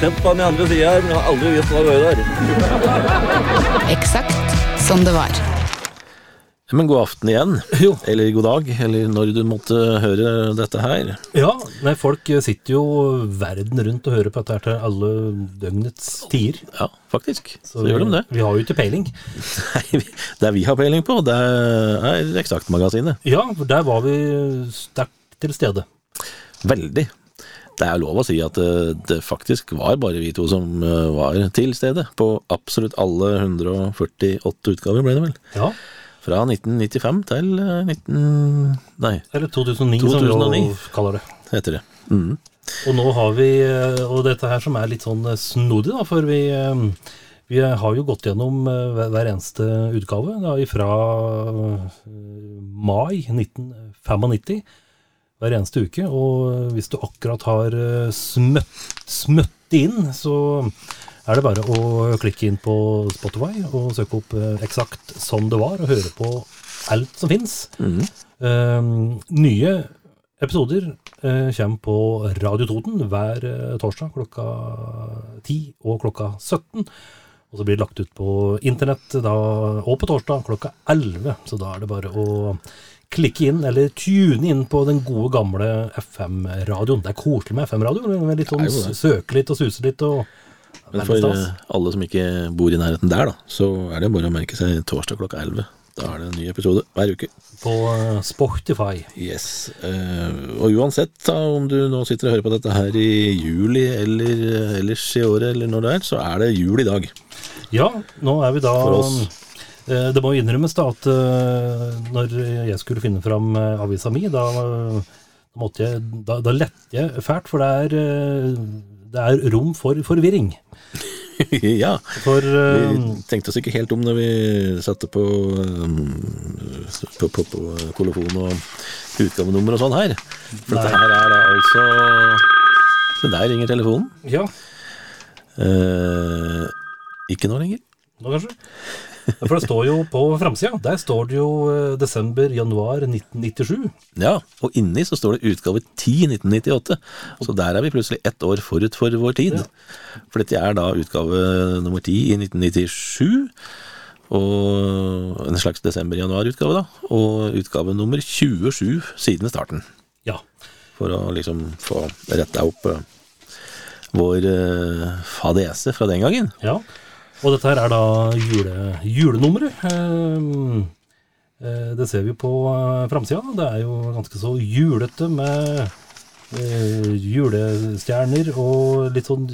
Sett på den andre sida her, men jeg har aldri visst hva det var der. Eksakt som det var. Men god aften igjen. Jo. Eller god dag, eller når du måtte høre dette her. Ja, nei, folk sitter jo verden rundt og hører på dette her til alle døgnets tider. Ja, faktisk. Så, gjør de det. Vi har jo ikke peiling. Nei, Det vi har peiling på, det er Eksaktmagasinet. Ja, for der var vi sterkt til stede. Veldig. Det er lov å si at det, det faktisk var bare vi to som eh, var til stede på absolutt alle 148 utgaver, ble det vel. Ja, Fra 1995 til eh, 19... Nei, eller 2009, som vi kaller det. heter det. Mm. Og nå har vi, eh, og dette her som er litt sånn eh, snodig, da, for vi, eh, vi har jo gått gjennom eh, hver eneste utgave da, fra mai 1995 hver eneste uke. Og hvis du akkurat har eh, smøtt, smøtt inn, så er det bare å klikke inn på Spotify og søke opp eh, eksakt som det var, og høre på alt som fins. nye episoder uh, kommer på Radio Toten hver eh, torsdag klokka 10 og klokka 17. Og så blir det lagt ut på internett da, og på torsdag klokka 11. Så da er det bare å klikke inn, eller tune inn på den gode gamle FM-radioen. Det er koselig med FM-radio. Litt sånn søke litt og suse litt. og Men for alle som ikke bor i nærheten der, da, så er det bare å merke seg torsdag klokka 11. Da er det en ny episode hver uke. På eh, Spotify. Yes. eh, og uansett da, om du nå sitter og hører på dette her i juli eller eh, ellers i året, eller når det er, så er det jul i dag. Ja, nå er vi da For oss. Eh, Det må innrømmes da at eh, når jeg skulle finne fram eh, avisa mi, da, måtte jeg Da, da lette jeg fælt, for det er, det er rom for forvirring. ja. For Vi tenkte oss ikke helt om når vi satte på, um, på, på, på kolofon og utgavenummer og sånn her. For dette her er da altså Så der ringer telefonen. Ja, Eh, ikke nå lenger. nå kanskje? Ja, For det står jo på framsida. Der står det jo eh, desember-januar 1997. Ja, og inni så står det utgave 10 1998. Så der er vi plutselig ett år forut for vår tid. For dette er da utgave nummer 10 i 1997. Og en slags desember-januar-utgave, da. Og utgave nummer 27 siden starten. Ja. For å liksom få retta opp eh, vår eh, fadese fra den gangen. Ja, og dette her er da jule, julenummeret. Eh, eh, det ser vi på eh, framsida. Det er jo ganske så julete med eh, julestjerner og litt sånn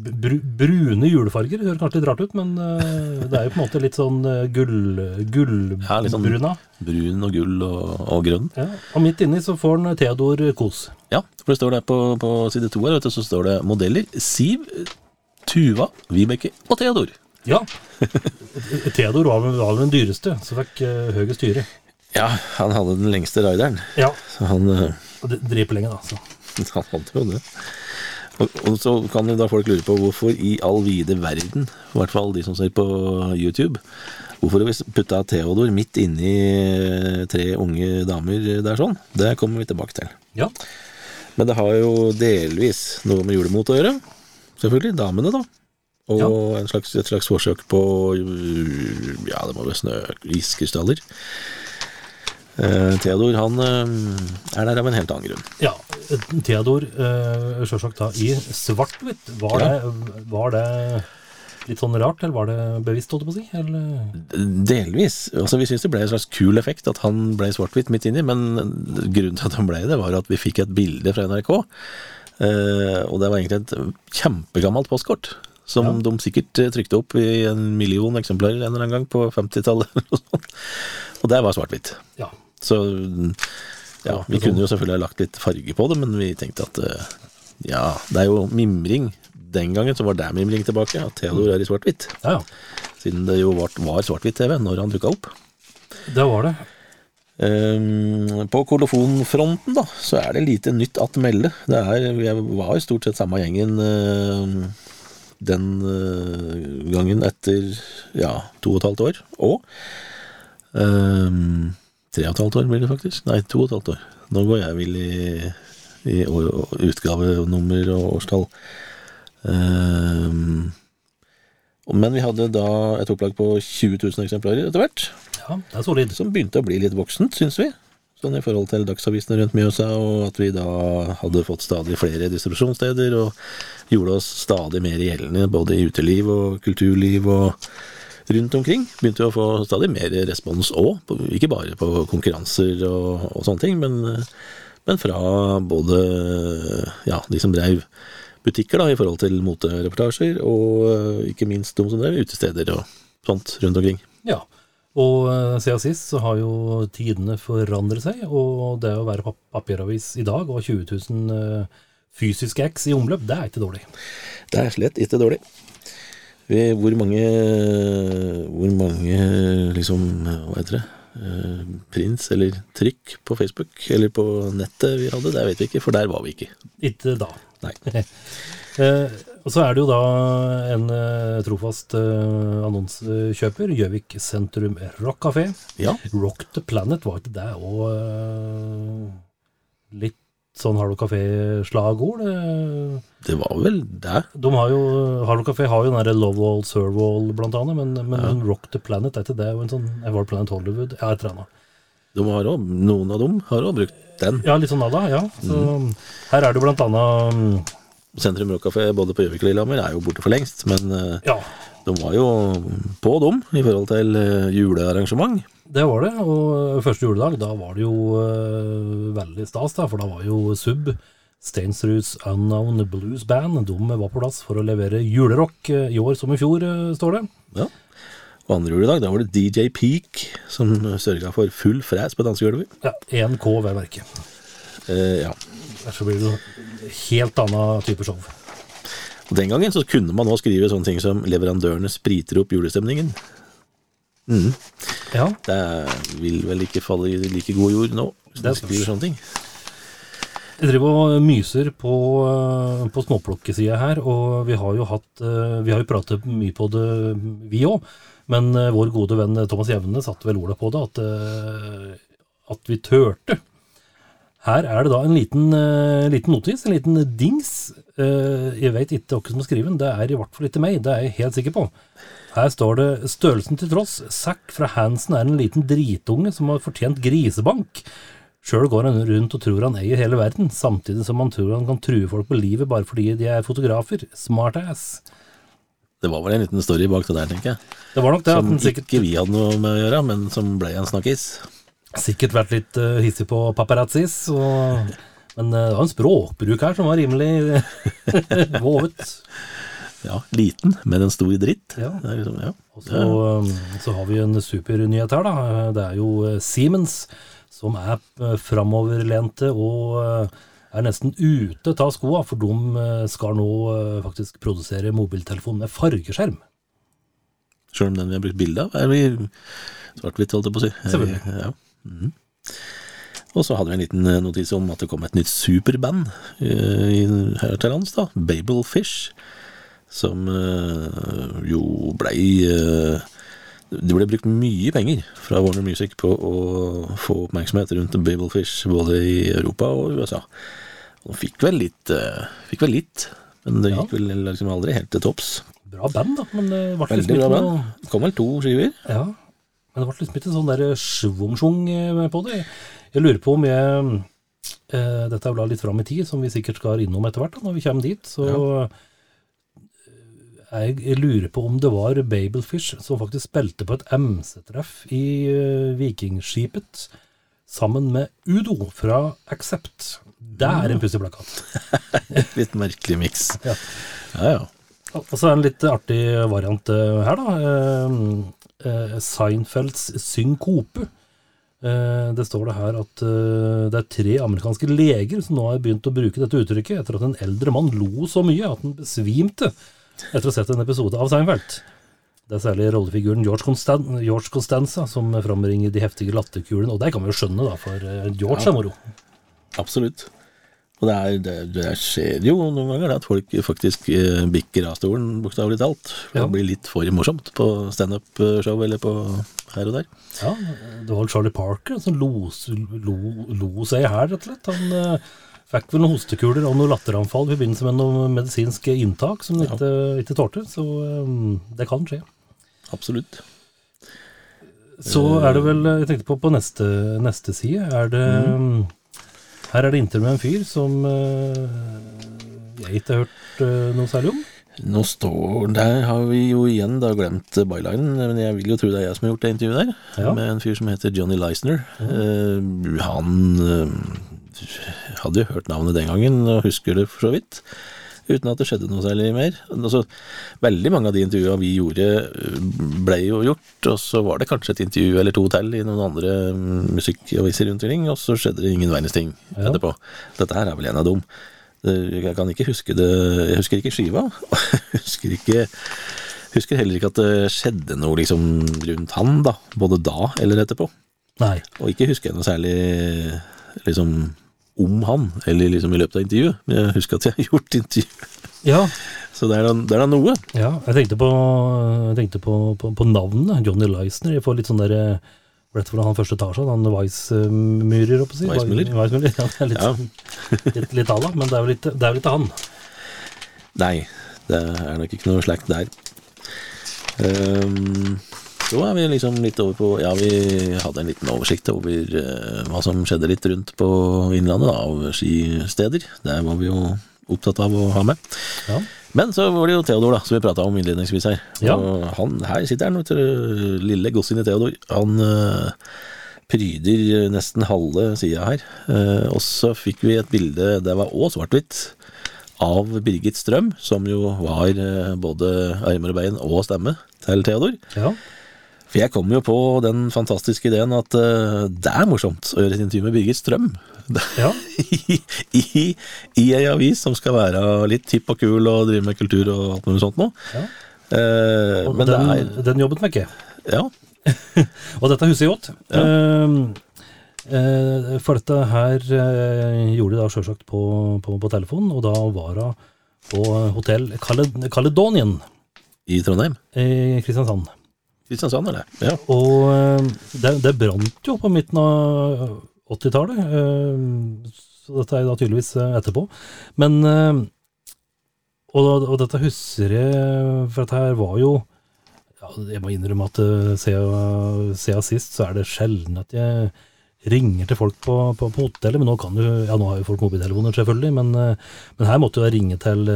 brune julefarger. Det høres kanskje litt rart ut, men det er jo på en måte litt sånn gullbruna. gull, Ja, litt sånn brun og gull og, og grønn. Ja, og midt inni så får han Theodor Kos. Ja, for det står der på, på side to her, så står det modeller Siv, Tuva, Vibeke og Theodor. Ja, Theodor var vel var vel den dyreste, som fikk uh, høyest hyre. Ja, han hadde den lengste rideren, Ja, så han, uh, driver lenge da, så. han hadde jo det. Og, og så kan jo da folk lure på hvorfor i all vide verden, i hvert fall de som ser på YouTube, hvorfor har vi putta Theodor midt inni eh, tre unge damer der sånn? Det kommer vi tilbake til. Ja, Men det har jo delvis noe med julemot å gjøre. Selvfølgelig. Damene, da. Og en slags, et slags forsøk på Ja, det må være snø... iskrystaller. Uh, Theodor han uh, er der av en helt annen grunn. ja. Theodor, uh, sjølsagt da i svart-hvitt. Var, Ja. det- var det litt sånn rart, eller var det bevisst, holdt jeg på å si? Eller? Delvis. altså Vi syns det ble en slags kul effekt at han ble svart-hvitt midt inni, men grunnen til at han ble det, var at vi fikk et bilde fra NRK. Eh, og det var egentlig et kjempegammelt postkort. Som de sikkert eh, trykte opp i en million eksemplarer en eller annen gang på 50-tallet. eller. Og det var svart-hvitt. Ja. Så ja, vi kunne jo selvfølgelig ha lagt litt farge på det, men vi tenkte at eh, ja, det er jo mimring den gangen så var det mimring tilbake, at Theodor er i svart-hvitt. Ja, ja. Siden det jo var, var svart-hvitt-TV når han dukka opp. Det var det. Ehm, på kolofonfronten da, så er det lite nytt at melde. Det er, jeg var i stort sett samme gjengen ehm, den eh, gangen etter ja, to og et halvt år. Og um, tre og et halvt år blir det faktisk. Nei, to og et halvt år. Nå går jeg vill i, i utgavenummer og årstall. Um, men vi hadde da et opplag på 20 000 eksemplarer etter hvert Det er solid. som begynte å bli litt voksent, syns vi. Sånn i forhold til dagsavisene rundt Mjøsa, og at vi da hadde fått stadig flere distribusjonssteder, og gjorde oss stadig mer gjeldende både i uteliv og kulturliv og rundt omkring. Begynte vi å få stadig mer respons òg, ikke bare på konkurranser og, og sånne ting, men, men fra både ja, de som drev butikker da, i forhold til motereportasjer, og ikke minst de som drev utesteder og sånt rundt omkring. Ja. Og eh, siden sist så har jo tidene forandret seg, og det å være pap papiravis i dag og 20 000 eh, fysiske X i omløp, det er ikke dårlig. Det er slett ikke dårlig. Hvor mange Hvor mange liksom Hva heter det? Eh, Prins eller trykk på Facebook eller på nettet vi hadde, det vet vi ikke, for der var vi ikke. Ikke da. Nei. Og så er det jo da en eh, trofast eh, annonsekjøper, Gjøvik sentrum Rock Café. Ja. Rock the Planet, var ikke det og eh, litt sånn Harlow Café-slagord? Det var vel det. De har jo, Harlow Café har jo den derre Love Wall, Serve-Wall blant annet, men, men Rock the Planet, er ikke det en sånn var Planet Hollywood, ja, et eller annet. De har også, noen av dem har òg brukt den. Ja, litt sånn nada, ja. Så her er det jo blant annet mm, Sentrum Rockcafé både på Gjøvik og Lillehammer er jo borte for lengst, men eh, Ja, de var jo på dem i forhold til eh, julearrangement. det var det. Og første juledag, da var det jo eh, veldig stas, da, for da var jo Sub, Steinsruds Unknown Blues Band, de var på plass for å levere julerock i år som i fjor, står det. Ja. Og andre juledag, da var det DJ Peak som sørga for full fres på dansegulvet. Ja, 1K ved verket. Eh, ja. Ellers så blir det jo helt annen type show. Og Den gangen så kunne man òg skrive sånne ting som 'leverandørene spriter opp julestemningen'. Ja, Det vil vel ikke falle i like god jord nå, hvis man skriver sånne ting. Jeg driver og myser på, eh, på småplukkesida her, og vi har jo hatt eh, Vi har jo pratet mye på det, vi òg. Men eh, vår gode venn Thomas Jevne satte vel ordet på det, at, at vi turte. Her er det da en liten, eh, liten notis, en liten dings. Eh, jeg vet ikke hvem som har skrevet den, det er i hvert fall ikke meg, det er jeg helt sikker på. Her står det 'Størrelsen til tross, Zack fra Hansen er en liten dritunge som har fortjent grisebank'. Sjøl går han rundt og tror han eier hele verden, samtidig som han tror han kan true folk på livet bare fordi de er fotografer. Smartass. Det var vel en liten story bak det der, tenker jeg. Det var nok det, Som sikkert, ikke vi hadde noe med å gjøre, men som ble en snakkis. Sikkert vært litt uh, hissig på paparazzis. Og, men eh, det var en språkbruk her som var rimelig vovet. Ja, liten, men en stor dritt. Ja. Det liksom, ja. Og så, um, så har vi en supernyhet her, da. Det er jo eh, Siemens som er eh, framoverlente og eh, er nesten ute av skoa, for de eh, skal nå eh, faktisk produsere mobiltelefon med fargeskjerm. Selv om den vi har brukt bilde av, er vi svart-hvitt, holdt jeg på å si. Selvfølgelig. Ja. Mhm. Og så hadde vi en liten eh, notis om at det kom et nytt superband eh, her til lands, da. Babel Fish. Som eh, jo blei Det ble brukt mye penger fra Warner Music på å få oppmerksomhet rundt Babel Fish både i Europa og USA. Og de fikk vel litt, fikk vel litt men det gikk vel liksom aldri helt til topps. Bra band, da, men det ble liksom Veldig bra band. Det kom vel to skiver. Ja, men det ble liksom ikke sånn der schwung-schwung eh, på det. Jeg lurer på om jeg eh, Dette er vel litt fram i tid, som vi sikkert skal innom etter hvert, da, når vi kommer dit. Så ja. jeg, jeg lurer på om det var Babelfish som faktisk spilte på et MC-treff i uh, Vikingskipet sammen med Udo fra Accept. Det er en pussig plakat. Litt merkelig miks. Ja. Ja, ja. Og så er det en litt artig variant eh, her, da. Eh, eh, Seinfelds synkope. Eh, Det står det her at eh, det er tre amerikanske leger som nå har begynt å bruke dette uttrykket etter at en eldre mann lo så mye at han besvimte etter å ha sett en episode av Seinfeld. Det er særlig rollefiguren George, Constan George Constanza som frambringer de heftige latterkulene, og det kan vi jo skjønne, da, for George George er moro. Absolutt. Og det, er, det, det skjer jo noen ganger at folk faktisk eh, bikker av stolen, bokstavelig talt. For Ja. Det blir litt for morsomt på standup-show eller på her og der. Ja, det var Charlie Parker som lo, lo, lo seg i hæl, rett og slett. Han eh, fikk vel noen hostekuler og noen latteranfall i forbindelse med noe medisinsk inntak som han ikke, ikke tålte, så eh, det kan skje. Absolutt. Så er det vel, jeg tenkte på på neste, neste side, er det Her er det intervju med en fyr som uh, jeg ikke har hørt uh, noe særlig om. Nå står Der har vi jo igjen da glemt bylinen, men jeg vil jo tro det er jeg som har gjort det intervjuet der. Ja. Med en fyr som heter Johnny Leisner. Eh, han eh, hadde jo hørt navnet den gangen, og husker det for så vidt. Uten at det skjedde noe særlig mer. Altså, veldig mange av de intervjua vi gjorde, eh, ble jo gjort, og så var det kanskje et intervju eller to til i noen andre mm, musikkaviser rundt omkring, og så skjedde det ingen verdens ting Ja. etterpå. Dette her er vel en av dem. Jeg kan ikke huske det Jeg husker ikke skiva. Jeg husker ikke Husker heller ikke at det skjedde noe liksom rundt han, da. Både da eller etterpå. Nei. Og ikke husker jeg noe særlig liksom om han, eller liksom i løpet av intervjuet. Men jeg husker at jeg har gjort intervju. Ja, Så det er da, det er da noe. ja jeg tenkte på, jeg tenkte på, på, på navnet, Johnny Leisner. Jeg får litt sånn der Rett du han første etasje. Han Weissmurer, holdt på å si. Ja, det er litt, Ja. sånn- litt, litt alla, men det er vel ikke, han. Nei, det er nok ikke noe slakt der. Ehm, så er vi liksom litt over på Ja, vi hadde en liten oversikt over eh, hva som skjedde litt rundt på Innlandet, da, av skisteder. Der var vi jo opptatt av å ha med. Ja. Men så var det jo Theodor, da, som vi prata om innledningsvis her. Ja. Og han, her sitter han, vet du, lille gossen i Theodor. Han eh, pryder nesten halve sida her. Eh, og så fikk vi et bilde, det var òg svart-hvitt, av Birgit Strøm, som jo var både armer og bein og stemme til Theodor. Ja. For jeg kom jo på den fantastiske ideen at uh, det er morsomt å gjøre et intervju med Birgit Strøm. ja. I, i, I ei avis som skal være litt hipp og kul og drive med kultur og alt mulig sånt noe. Ja. Uh, men den, er den jobbet meg ikke. Ja. Og dette husker jeg godt. Ja. Uh, for dette her gjorde de da sjølsagt på, på, på telefon, og da var hun på hotell Caledonian. I Trondheim. i Kristiansand. Kristiansand, eller? Ja. Og eh, det, det brant jo på midten av 80-tallet, eh, så dette er da tydeligvis eh, etterpå. Men og, og dette husker jeg, for dette her var jo ja, Jeg må innrømme at siden siden sist så er det sjelden at jeg ringer til folk på, på, på hotellet. Men nå kan du, ja nå har jo folk mobiltelefoner selvfølgelig, men, men her måtte jeg ringe til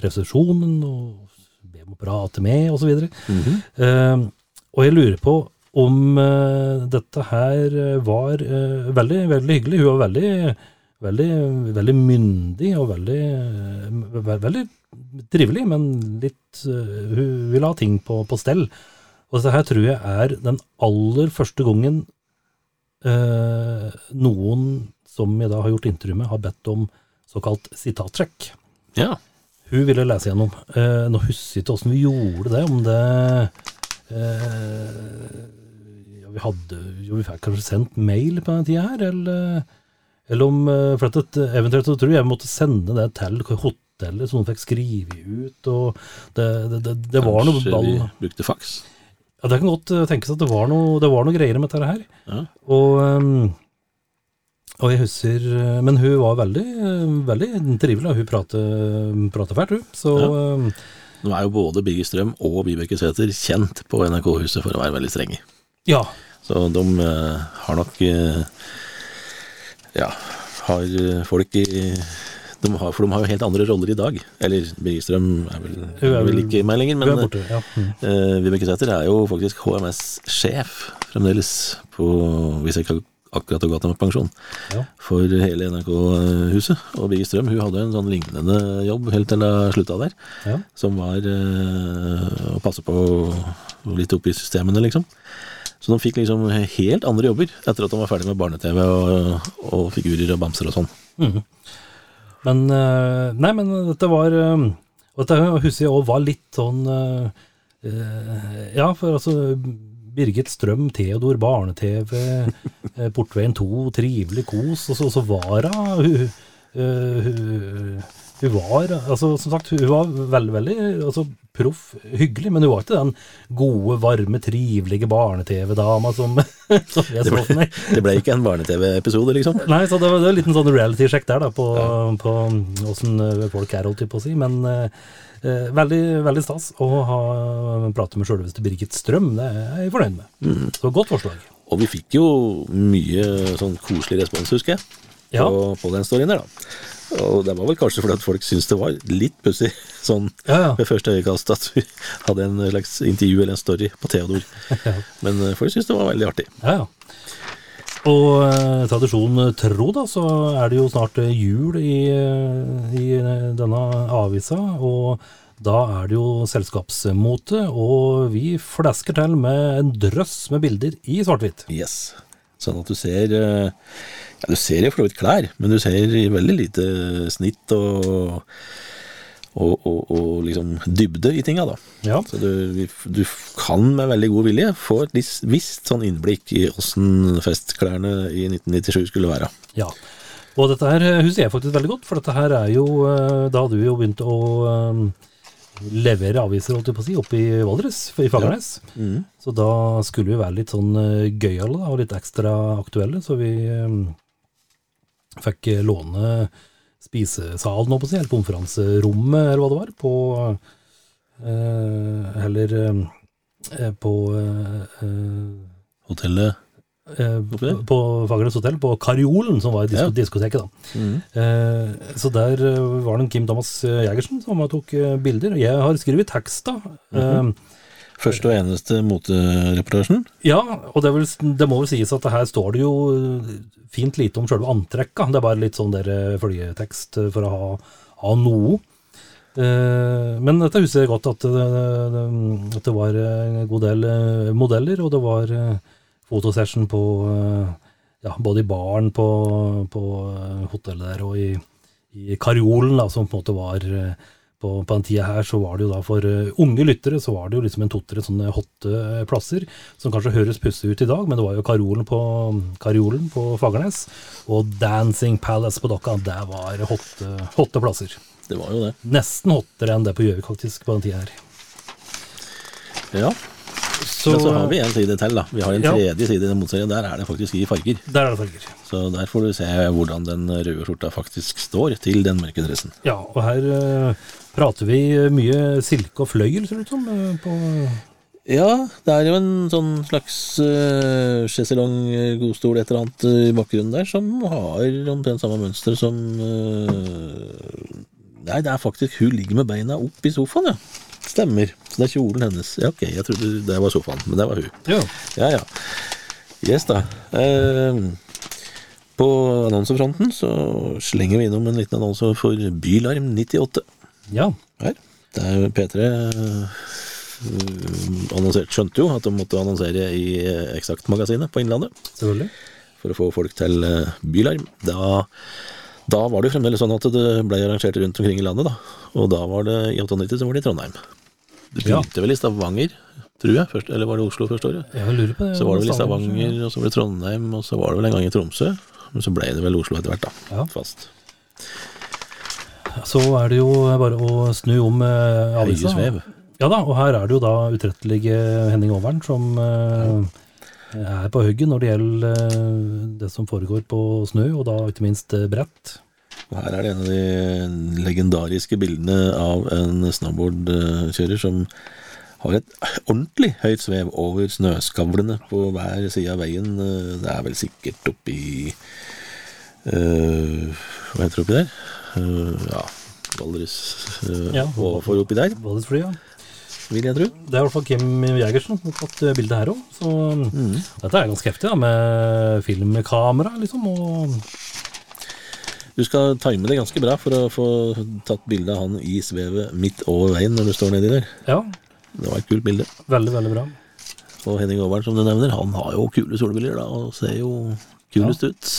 resepsjonen og be om å prate med, osv. Mhm. Eh, og jeg lurer på om eh, dette her eh, var eh, veldig, veldig hyggelig. Hun var veldig, veldig, veldig myndig og veldig, veldig trivelig, men litt Hun ville ha ting på, på stell. Og dette her tror jeg er den aller første gangen eh, noen som jeg da har gjort intervju med, har bedt om såkalt sitattrekk ja. hun ville lese gjennom. Eh, nå husker jeg ikke åssen vi gjorde det, om det ja, Vi hadde jo, vi fikk kanskje sendt mail på den tida her, eller, eller om eh, For at eventuelt så tror jeg jeg måtte sende det til hotellet, så noen fikk skrive ut, og det, det, det, det var noe Kanskje vi brukte faks. Ja, det kan godt eh, tenkes at det var noe, det var noe greier med dette her. Ja. Og, og jeg husker eh, Men hun var veldig, eh, veldig trivelig, hun prater fælt, hun. Så ehm, Nå er jo både Birger Strøm og Vibeke Sæther kjent på NRK-huset for å være veldig strenge. ja. Så de uh, har nok uh, Ja, har eh, folk i de har, For de har jo helt andre roller i dag. Eller Birgit Strøm er vel, er vel ikke meg lenger, men borte. Ja. Mm. uh, Vibeke Sæther er jo faktisk HMS-sjef fremdeles, på, hvis jeg ikke akkurat har gått av med pensjon, Ja. for hele NRK-huset. Og Birgit Strøm hun hadde en sånn lignende jobb helt til hun slutta der, Ja. som var eh, å passe på litt oppi systemene, liksom. Så de fikk liksom helt andre jobber etter at de var ferdig med barne-TV og, og figurer og bamser og sånn. Men eh, Nei, men dette var eh, Og dette husker jeg òg var litt sånn eh, eh, Ja, for altså Birgit Strøm, Theodor, barne-TV, eh, Portveien 2, trivelig kos, og så, så var hun hun, var, altså som sagt, hun var veldig, veldig altså, proff, hyggelig, men hun var ikke den gode, varme, trivelige barne-TV-dama som, som for meg. Det ble ikke en barne-TV-episode, liksom. Nei, så det var, det var en liten sånn reality-sjekk der, da, på, på åssen folk er, holdt jeg på å si. Men eh, veldig, veldig stas å ha prate med sjølveste Birgit Strøm. Det er jeg fornøyd med. Så godt forslag. Og vi fikk jo mye sånn koselig respons, husker jeg, på, Ja. på den storyen der, da. Og det var vel kanskje fordi at folk syntes det var litt pussig, sånn Ja, ja. ved første øyekast, at vi hadde en slags intervju eller en story på Theodor. Men eh, folk syntes det var veldig artig. Ja, ja. Og eh, tradisjon tro, da, så er det jo snart eh, jul i, eh, i eh, denne avisa. Og da er det jo selskapsmote, og vi flasker til med en drøss med bilder i svart-hvitt. Yes. Sånn at du ser Ja, du ser jo for så vidt klær, men du ser veldig lite snitt og og, og, og liksom dybde i tinga, da. Ja. Så du, du kan med veldig god vilje få et visst sånn innblikk i åssen festklærne i 1997 skulle være. Ja. Og dette her eh, husker jeg faktisk veldig godt, for dette her er jo eh, Da vi jo begynt å eh, levere aviser, holdt jeg på å si, oppe i Valdres, i Fagernes. Så da skulle vi være litt sånn gøyale og litt ekstra aktuelle, så vi fikk låne spisesalen, holdt på å si, eller konferanserommet, eller hva det var, på eh, Eller eh, på eh, eh, Hotellet Eh, på Fagernes hotell, på Kariolen, som var disko Ja. diskoteket. da. Eh, så der var det en Kim Thomas Jegersen som tok bilder. og Jeg har skrevet tekst, da. eh, Første og eneste motereportasjen. ja, og det, vil, det må vel sies at her står det jo eh, fint lite om sjølve antrekka. Det er bare litt sånn der eh, følgetekst eh, for å ha, ha noe. Men dette husker jeg godt, at det, det, at det var en god del modeller, og det var fotosession på ja, både i baren på, på hotellet der og i, i karjolen, da, som på en måte var på, på den tida her, så var det jo da for eh, unge lyttere, så var det jo liksom en to-tre sånne hotte eh, plasser, som kanskje høres pussig ut i dag, men det var jo Kariolen på, Kariolen på Fagernes, og Dancing Palace på Dokka, det var hotte, hotte plasser. Det var jo det. Nesten hottere enn det på Gjøvik, faktisk, på den tida her. Ja. Så, Men så har vi en side til, da. Vi har en Ja. tredje side i den motserien. Der er det faktisk i farger. Der er det farger. Så der får du se hvordan den røde skjorta faktisk står til den mørke dressen. Ja, og her eh, prater vi mye silke og fløyel, ser det ut som. eh, på Ja, det er jo en sånn slags uh, sjeselong, eh, godstol, et eller annet eh, i bakgrunnen der, som har omtrent samme mønster som uh, Nei, det er faktisk Hun ligger med beina opp i sofaen, ja. Stemmer. Så det er kjolen hennes. Ja, ok, jeg trodde det var sofaen, men det var hun. ja. Ja, ja. Yes, da. Uh, på annonsefronten så slenger vi innom en liten annonse for Bylarm 98. ja. Her. Det er P3 eh, annonsert, skjønte jo at de måtte annonsere i eh, Eksakt-magasinet på Innlandet Selvfølgelig. for å få folk til eh, Bylarm. Da, da var det jo fremdeles sånn at det ble arrangert rundt omkring i landet, da. Og da var det i 98 så var det i Trondheim. Det Ja. begynte vel i Stavanger, tror jeg, først, eller var det Oslo første året? Jeg lurer på det. Så var det vel i Stavanger, Stavanger, og så var det Trondheim, og så var det vel en gang i Tromsø. Men så ble det vel Oslo etter hvert, da. Ja. Fast. Så er det jo bare å snu om eh, avisa. Ja da, og her er det jo da utrettelige Henning Overn som eh, er på hugget når det gjelder eh, det som foregår på snø, og da ikke minst eh, brett. Og her er det en av de legendariske bildene av en snowboardkjører som har et ordentlig høyt svev over snøskavlene på hver side av veien. Det er vel sikkert oppi øh, Hva heter det oppi der? Øh, ja, Valdres øh, Ja. overfor oppi der, ja vil jeg tro. Det er i hvert fall Kim Jegersen som har tatt eh, bildet her òg. Så Mm. dette er ganske heftig, da, med filmkamera, liksom. Og Du skal time det ganske bra for å få tatt bilde av han i svevet midt over veien når du står nedi der. ja, Det var et kult bilde. veldig, veldig bra. Og Henning Aabern, som du nevner, han har jo kule solbriller da, og ser jo kulest ut.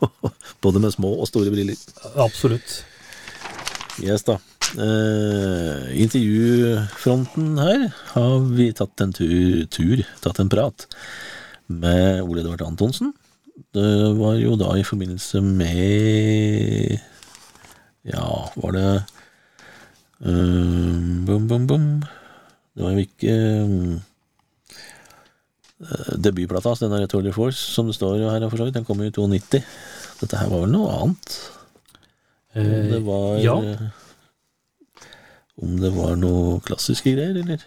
Både med små og store briller. Absolutt. Yes da. Uh, intervjufronten her har vi tatt en tur, tur, tatt en prat med Ole Edvard Antonsen. Det var jo da i forbindelse med Ja, var det uh, Bum, bum, bum. Det var jo ikke eh, debutplata hans, denne Tour de Force, som det står jo her for så vidt. Den kom jo i 92. Dette her var vel noe annet? Om det Eh, var ja. eh, Om det var noe klassiske greier, eller?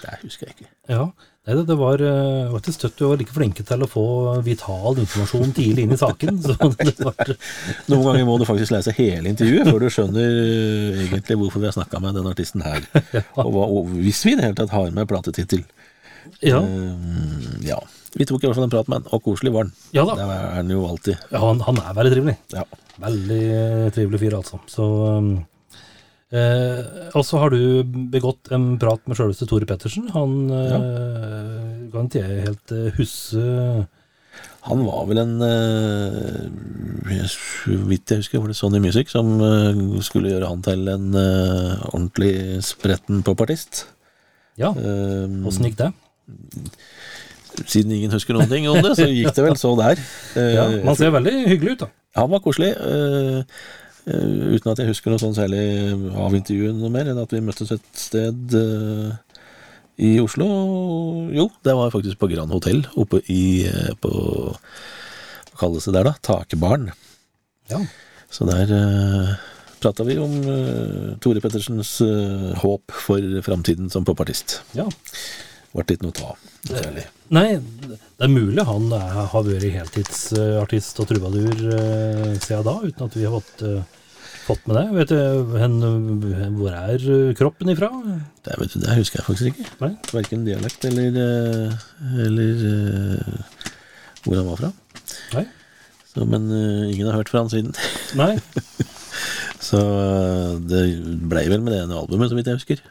Det husker jeg ikke. Ja, Nei, det, det var eh, var ikke støtt du var like flinke til å få vital informasjon tidlig inn i saken. Så det var, Noen ganger må du faktisk lese hele intervjuet før du skjønner eh, egentlig hvorfor vi har snakka med den artisten her. Og, hva, og hvis vi i det hele tatt har med platetittel. Ja, Uh, ja. Vi tok i hvert fall en prat med han, og koselig var han. ja da. Det er han jo alltid. Ja, han, han er veldig trivelig. Ja. Veldig eh, trivelig fyr, altså. Så um, eh, Og så har du begått en prat med sjølveste Tore Pettersen. Han eh, kan ikke jeg helt huske Han var vel en Så uh, vidt jeg husker, var det Sony Music som uh, skulle gjøre han til en uh, ordentlig spretten popartist. Ja, Uh, åssen gikk det? Siden ingen husker noen ting om det, så gikk det vel så der. Eh, Ja, Man ser veldig hyggelig ut, da. Han var koselig, eh, eh, uten at jeg husker noe sånn særlig av intervjuet noe mer enn at vi møttes et sted eh, i Oslo. Jo, det var faktisk på Grand Hotell oppe i eh, på Hva kalles det der, da? Takebaren. Ja. Så der uh, prata vi om eh, Tore Pettersens eh, håp for framtiden som popartist. ja. Ble ikke noe av. noe særlig. Nei, det er mulig han har vært heltidsartist og trubadur uh, siden da, uten at vi har fått, eh, fått med det. Vet du, hen, hvor er eh, kroppen ifra? Det, vet du, det husker jeg faktisk ikke. Nei? Verken dialekt eller, eh, eller eh, hvor han var fra. Nei? Så, men uh, ingen har hørt fra han siden. Nei? Så eh, det blei vel med det ene albumet, så vidt jeg husker.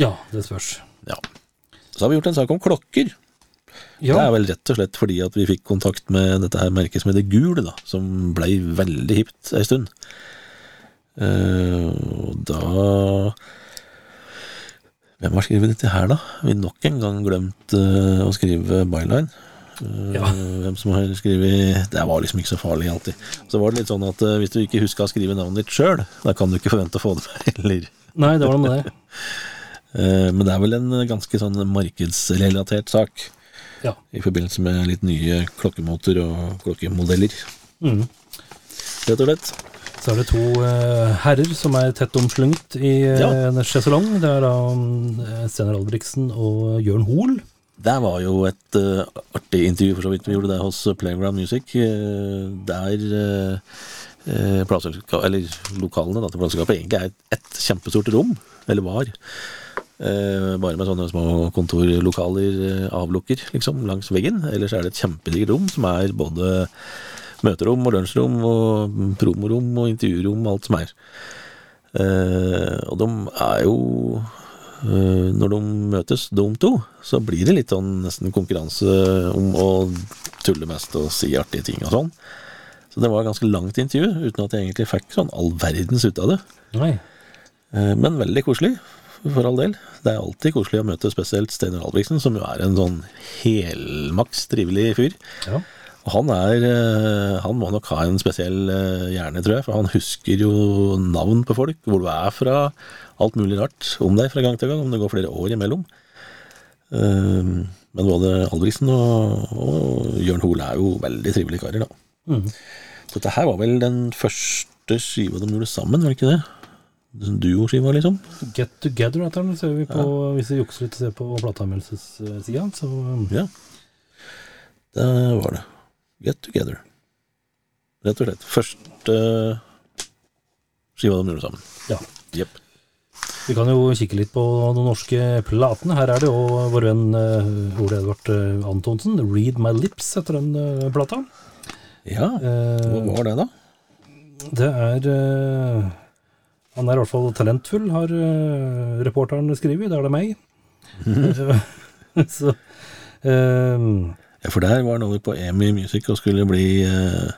Ja, det spørs. Ja. Så har vi gjort en sak om klokker. Det er vel rett og slett fordi at vi fikk kontakt med dette her merket som heter Gul, da, som blei veldig hipt ei stund. Uh, og da Hvem har skrevet dette her, da? Vi nok en gang glemt uh, å skrive byline. Uh, Ja. Hvem som har skrevet Det var liksom ikke så farlig alltid. Så var det litt sånn at hvis du ikke huska å skrive navnet ditt sjøl, da kan du ikke forvente å få det med heller. Nei, det var noe med det. Eh, Men det er vel en ganske sånn markedsrelatert sak Ja. i forbindelse med litt nye klokkemåter og klokkemodeller, Mm. rett og slett. Så er det to eh, herrer som er tett omslunget i eh, Ja. en sjeselong. Det er da uh, Steinar Albrigtsen og Jørn Hoel. Det var jo et uh, artig intervju, for så vidt. Vi gjorde det hos Playground Music. der uh, eller lokalene da, til plateselskapet egentlig er et, et kjempestort rom, eller var. Eh, bare med sånne små kontorlokaler, eh, avlukker, liksom, langs veggen. Ellers er det et kjempedigert rom som er både møterom og lunsjrom og promorom og intervjurom, alt som er. Eh, og de er jo eh, Når de møtes, de to, så blir det litt sånn nesten konkurranse om å tulle mest og si artige ting og sånn. Så det var et ganske langt intervju, uten at jeg egentlig fikk sånn all verdens ut av det. Nei. Eh, Men veldig koselig, for all del. Det er alltid koselig å møte spesielt Steinar Albrigtsen, som jo er en sånn helmaks trivelig fyr. Ja. Og han er eh, Han må nok ha en spesiell eh, hjerne, tror jeg, for han husker jo navn på folk, hvor du er fra, alt mulig rart om deg fra gang til gang, om det går flere år imellom. Eh, Men både Albrigtsen og, og Jørn Hoel er jo veldig trivelige karer, da. Mm. Dette her var vel den første skiva de gjorde sammen, var det ikke det? Duoskiva, liksom? Get Together heter den, ser vi på, hvis vi jukser litt og ser på plateanmeldelsessida. Så um, Ja. Det var det. Get Together. Rett og slett. Første skiva de gjorde sammen. ja. Yep. Vi kan jo kikke litt på de norske platene. Her er det jo vår venn eh, Ole Edvard eh, Antonsen. 'Read My Lips' heter den eh, plata. Ja, hva Eh, var det, da? det er eh, Han er i hvert fall talentfull, har uh, reporteren skrevet. Det er det meg. Så, um, Ja, for der var han over på EMI Music og skulle bli uh,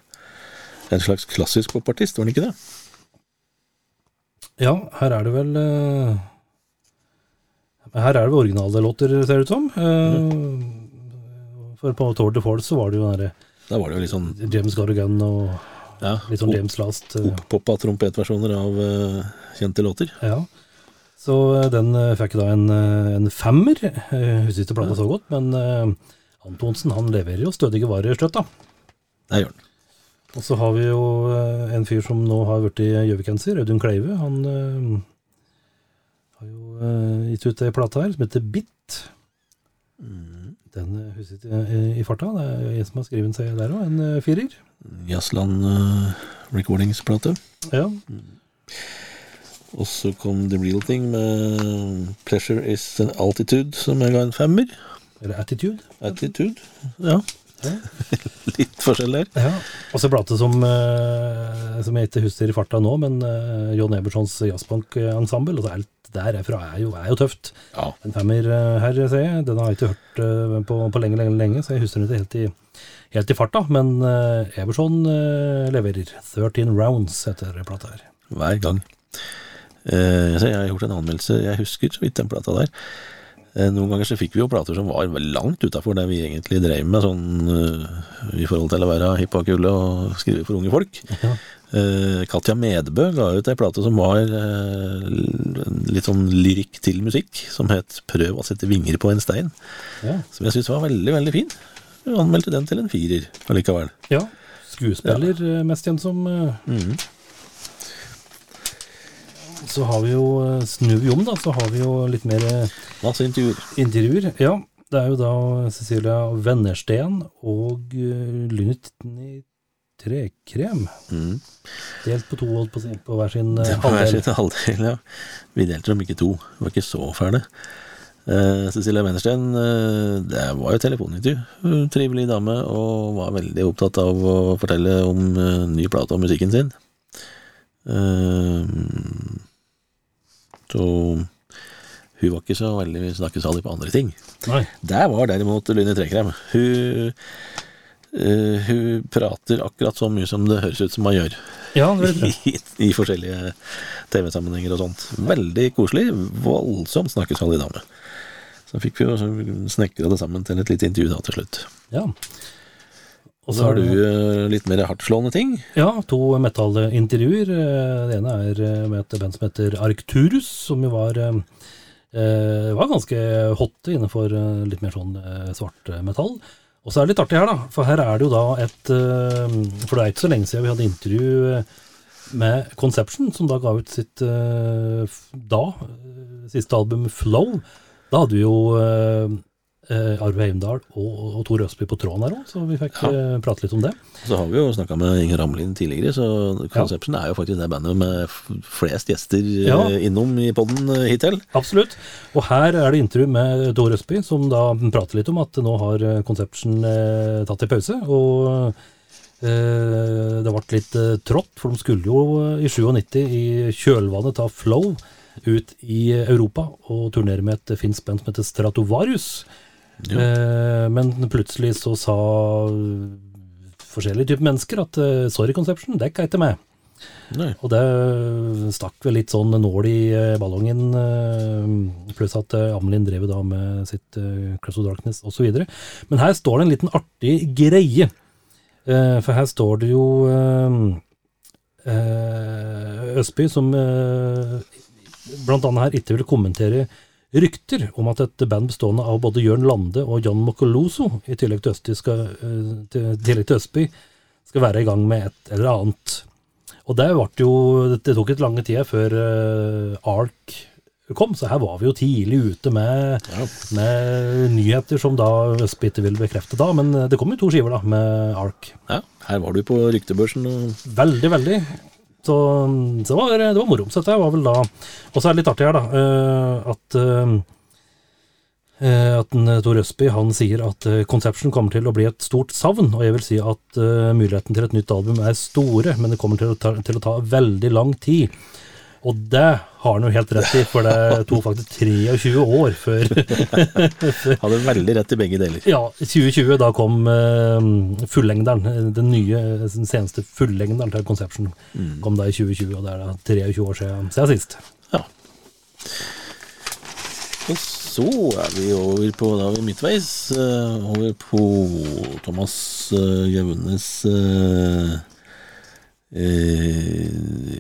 en slags klassisk popartist, var han ikke det? ja, her er det vel uh, Her er det vel originale låter, ser det ut som. Eh, For på Tour de Force så var det jo den derre Da var det jo litt sånn, James Garrigan og ja, litt sånn James Last. eh, oppoppa trompetversjoner av uh, kjente låter. Ja. Så eh, den fikk da en, en femmer. Jeg husker ikke plata så godt, men Antonsen han leverer jo stødige varer støtt, da. Det gjør han. Og så har vi jo en fyr som nå har blitt gjøvikenser, Audun Kleive. Han eh, har jo eh, gitt ut ei plate her som heter Bit. Den eh, husker jeg eh, i farta. Det er en som har skrevet seg der òg, en firer. Jazzland Recordings-plate. Ja. Og så kom The Real Thing med Pleasure Is an Altitude, som jeg ga en femmer. Eller Attitude. Attitude, ja. Litt forskjell der. Ja, og så plate som, eh, som jeg ikke husker i farta nå, men eh, John Ebersons jazzbankensemble. Altså alt der er jo, er jo tøft. Ja. En femmer eh, her, ser jeg. Den har jeg ikke hørt på, på lenge, lenge, lenge, så jeg husker den ikke helt i, helt i farta. Men Eberson eh, leverer. 13 rounds heter plata her. Hver gang. Jeg har gjort en anmeldelse, jeg husker så vidt den plata der. Eh, noen ganger så fikk vi jo plater som var langt utafor det vi egentlig drev med, sånn eh, i forhold til å være hipp og kule og skrive for unge folk. Ja. Eh, Katja Medbø ga ut ei plate som var litt sånn lyrikk til musikk, som het 'Prøv å sette vinger på en stein', Ja. som jeg syntes var veldig, veldig fin. Jeg anmeldte den til en firer allikevel. ja. Skuespiller, ja. mest kjent som mm. Så har vi jo, eh, snur vi om, da, så har vi jo litt mer eh, Masse intervjuer. intervjuer. Ja, det er jo da Cecilia Vennersten og uh, Lynni Trekrem. Mm. Delt på to, holdt på på hver sin eh, hver halvdel. sin halvdel, ja. Vi delte dem ikke to. Vi var ikke så fæle. Uh, Cecilia Wennersten, uh, det var jo telefonintervju. Trivelig dame, og var veldig opptatt av å fortelle om eh, ny plate og musikken sin. Så hun var ikke så veldig snakkesalig på andre ting. Nei. Der var derimot Lyne Trekrem. Hun, uh, hun prater akkurat så mye som det høres ut som hun gjør Ja, i, i forskjellige TV-sammenhenger og sånt. Veldig koselig, voldsomt snakkesalig dame. Så fikk vi jo snekra det sammen til et lite intervju da til slutt. Ja. Og så har du eh, litt mer hardtslående ting. Ja, to metallintervjuer. Eh, Det ene er eh, med et band som heter Arcturus, som jo var, var ganske hot innenfor litt mer sånn svart metall. Og så er det litt artig her, da. For her er det jo da et For det er ikke så lenge siden vi hadde intervju med Conception, som da ga ut sitt da siste album Flow. Da hadde vi jo eh, eh, Arve Heimdal og, og Tor Østby på tråden her òg, så vi fikk Ja. eh, prate litt om det. Så har vi jo snakka med Inger Ramlin tidligere, så Conception er jo faktisk det bandet med flest gjester eh, Ja. innom i poden hittil. Absolutt. Og her er det intervju med Tor Østby, som da prater litt om at nå har eh, Conception eh, tatt en pause. Og eh, det ble litt eh, trått, for de skulle jo eh, i 97 i kjølvannet ta Flow ut i Europa og turnere med et finsk band som heter Stratovarius. Eh, men plutselig så sa forskjellige typer mennesker at eh, sorry, Conception, det er ikke med. Nei. Og det stakk vel litt sånn nål i eh, ballongen, eh, pluss at Amelin drev da med sitt Cross of Darkness osv. Men her står det en liten artig greie. For her står det jo Østby som blant annet her ikke ville kommentere rykter om at et band bestående av både Jørn Lande og John Mokoloso, i tillegg til Østby, skal, eh, tillegg til Østby, skal være i gang med et eller annet. Og det, jo, det tok et lange tida før uh, ARK kom, så her var vi jo tidlig ute med, Ja. med nyheter som da Østby ikke ville bekrefte da, men eh, det kom jo to skiver da med ARK. Ja, her var du på ryktebørsen Veldig, veldig. Så, det, var, det var moro. Så dette var vel da Og så er det litt artig her, da, eh, at eh, eh, at Tor Østby han sier at Conception kommer til å bli et stort savn, og jeg vil si at muligheten til et nytt album er store, men det kommer til å ta, til å ta veldig lang tid. Og det har han jo helt rett i, for det tok faktisk 23 år før Hadde veldig rett i begge deler. Ja, i 2020 da kom uh, fullengderen, den nye, den seneste fullengderen til Conception. Kom da i 2020, og det er da 23 år siden, siden sist. Ja. Og så er vi over på Da er vi midtveis. Uh, over på Thomas uh, Gjaunes uh,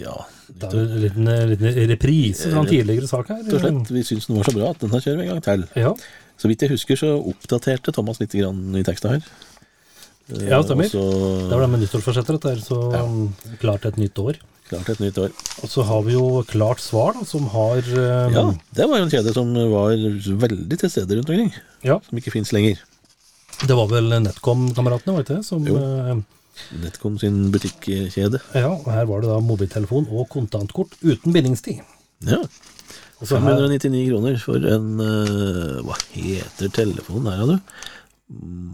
Ja, Det er jo en liten, eh, liten reprise fra en tidligere sak her. rett og slett. Vi syns den var så bra at den her kjører vi en gang til. Ja, Så vidt jeg husker, så oppdaterte Thomas litt grann i teksta her. Eh, Ja, stemmer. Også, det var det med nyttårsforsetter, dette her. så ja. klart et nytt år. klart et nytt år. Og så har vi jo Klart Svar, da, som har um, Ja, det var jo en kjede som var veldig til stede rundt omkring. ja, Som ikke fins lenger. det var vel Netcom-kameratene, var det ikke det? Som, Jo. Netcom sin butikkjede. ja, og her var det da mobiltelefon og kontantkort uten bindingstid. Ja. Og så her, 599 kroner for en uh, Hva heter telefonen her, du?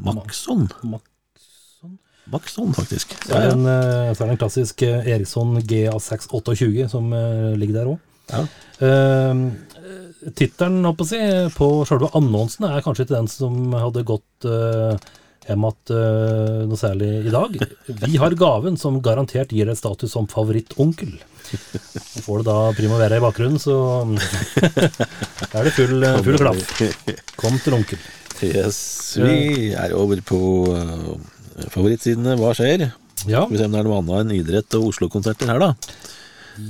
Maxon. Maxon. Maxon, faktisk. så er en, eh, så er det en klassisk eh, Eriksson GA628 som ligger der òg. Ja. Uh, Tittelen på si, på selve annonsen er kanskje ikke den som hadde gått uh, hjem at eh, noe særlig i dag. Vi har gaven som garantert gir deg status som favorittonkel. Og Får du da Primavera i bakgrunnen, så er det full, eh, full klaff. Kom til onkel. Yes, vi er over på eh, favorittsidene. Hva skjer? Ja, Skal vi se om det er noe annet enn idrett og Oslo-konserter her, da.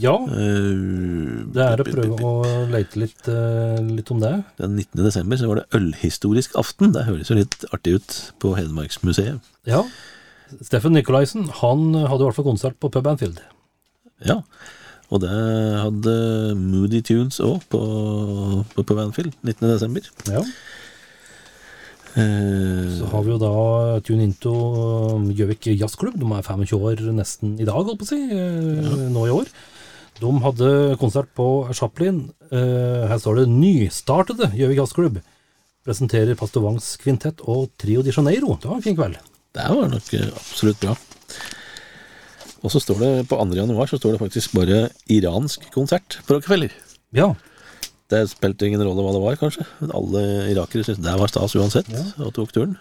Ja, Eh, det er å prøve å lete litt, eh, litt om det. Den 19. desember så var det ølhistorisk aften. Det høres jo litt artig ut på Hedmarksmuseet. Ja. Steffen Nicolaisen han hadde i hvert fall konsert på Pub Anfield. Ja. Og det hadde Moody Tunes òg på, på, Pub Anfield 19. desember. Ja. Eh, Så har vi jo da Tune Into um, Gjøvik Jazzklubb. De er 25 år nesten i dag, holdt på å si. Ja. Nå i år. De hadde konsert på Chaplin. Uh, Her står det 'Nystartede Gjøvik Jazzklubb'. Presenterer Pastor kvintett og Trio de Janeiro. Det var en fin kveld. det var nok eh, absolutt bra. Og så står det på 2. januar så står det faktisk bare iransk konsert på Rockefeller. Ja. Det spilte ingen rolle hva det var, kanskje. Men Alle irakere syntes det var stas uansett, og tok turen.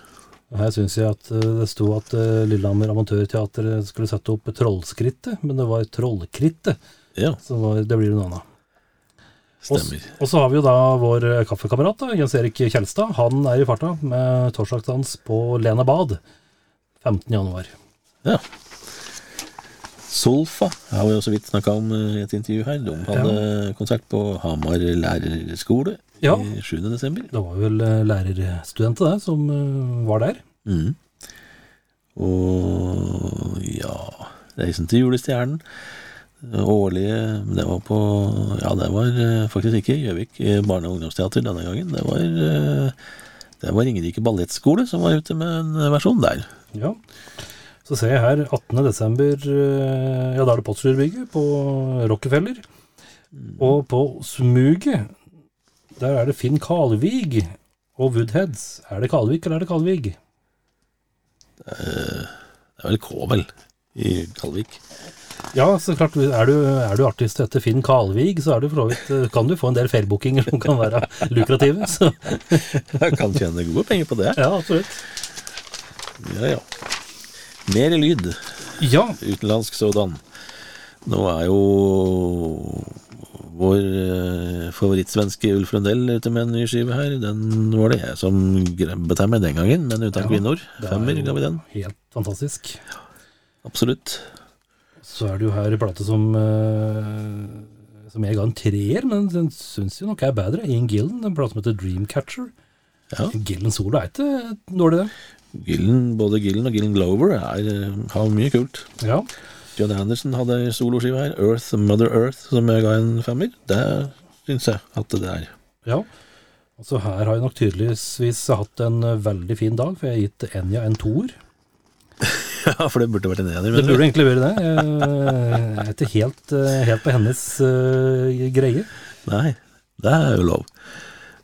Her syns jeg at eh, det sto at eh, Lillehammer Amatørteater skulle sette opp Trollskrittet, men det var Trollkrittet. Ja, Så det blir annet. Og stemmer. Og så har vi jo da vår eh, kaffekamerat, Jens Erik Kjelstad. Han er i farta med torsdagsdans på Lena Bad 15. januar. Ja. Solfa har vi jo så vidt snakka om eh, i et intervju her. De hadde konsert på Hamar lærerskole Ja. i 7. desember. Det var vel lærerstudentet lærerstudenter det, som eh, var der. Mm. Og ja Reisen til julestjernen. Årlige Det var på Ja, det var eh, faktisk ikke Gjøvik eh, barne- og ungdomsteater denne gangen. Det var eh, Det var Ringerike ballettskole som var ute med en versjon der. Ja. Så ser jeg her 18. desember, eh, ja da er det Potsdambygget på Rockefeller. Og på Smuget, der er det Finn Kalvig og Woodheads. Er det Kalvik eller er det Kalvig? Det er vel K, vel, i Kalvik. Ja, så klart, er du, er du artist etter Finn Kalvig, så er du vidt, eh, kan du få en del feilbookinger som kan være lukrative. Så, Jeg kan tjene gode penger på det. ja, absolutt. Ja, ja. Mer lyd. Ja, Utenlandsk sådan. Nå er jo vår eh, favorittsvenske Ulf Lundell ute med en ny skive her. Den var det jeg som grabbet her med den gangen, men uten Ja, kvinner. er Femmer ga vi den. Helt fantastisk. Absolutt. Så er det jo her plate som uh, Som jeg ga en treer, men den syns jo nok er bedre. Ian Gillen, en plate som heter Dreamcatcher. Ja. Gillen solo er ikke dårlig, det. Gillen, både Gillen og Gillen Glover er, eh, har mye kult. Ja. John Anderson hadde ei soloskive her, Earth, Mother Earth, som jeg ga en femmer. Det syns jeg at det er. ja. Altså så her har jeg nok tydeligvis hatt en veldig fin dag, for jeg har gitt Enja en toer. Ja, for det burde vært en ener. Det burde egentlig vært det. Jeg er ikke helt, eh, helt på hennes uh, greie. Nei, det er jo lov.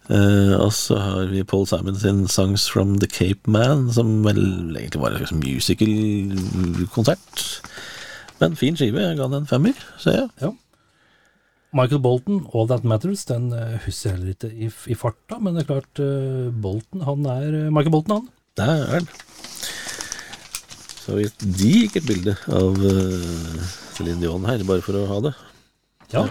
Uh, og så har vi Paul Simon sin 'Songs from the Cape Man', som vel egentlig var en slags musical-konsert. Men fin skive. Jeg ga den en femmer, ser jeg. Ja. Michael Bolton, All That Matters, den husker jeg heller ikke i, i farta, men det er klart, uh, Bolton, han er Michael Bolton, han. Det er den. Så har vi et digert bilde av uh, Céline Dion her, bare for å ha det. Ja.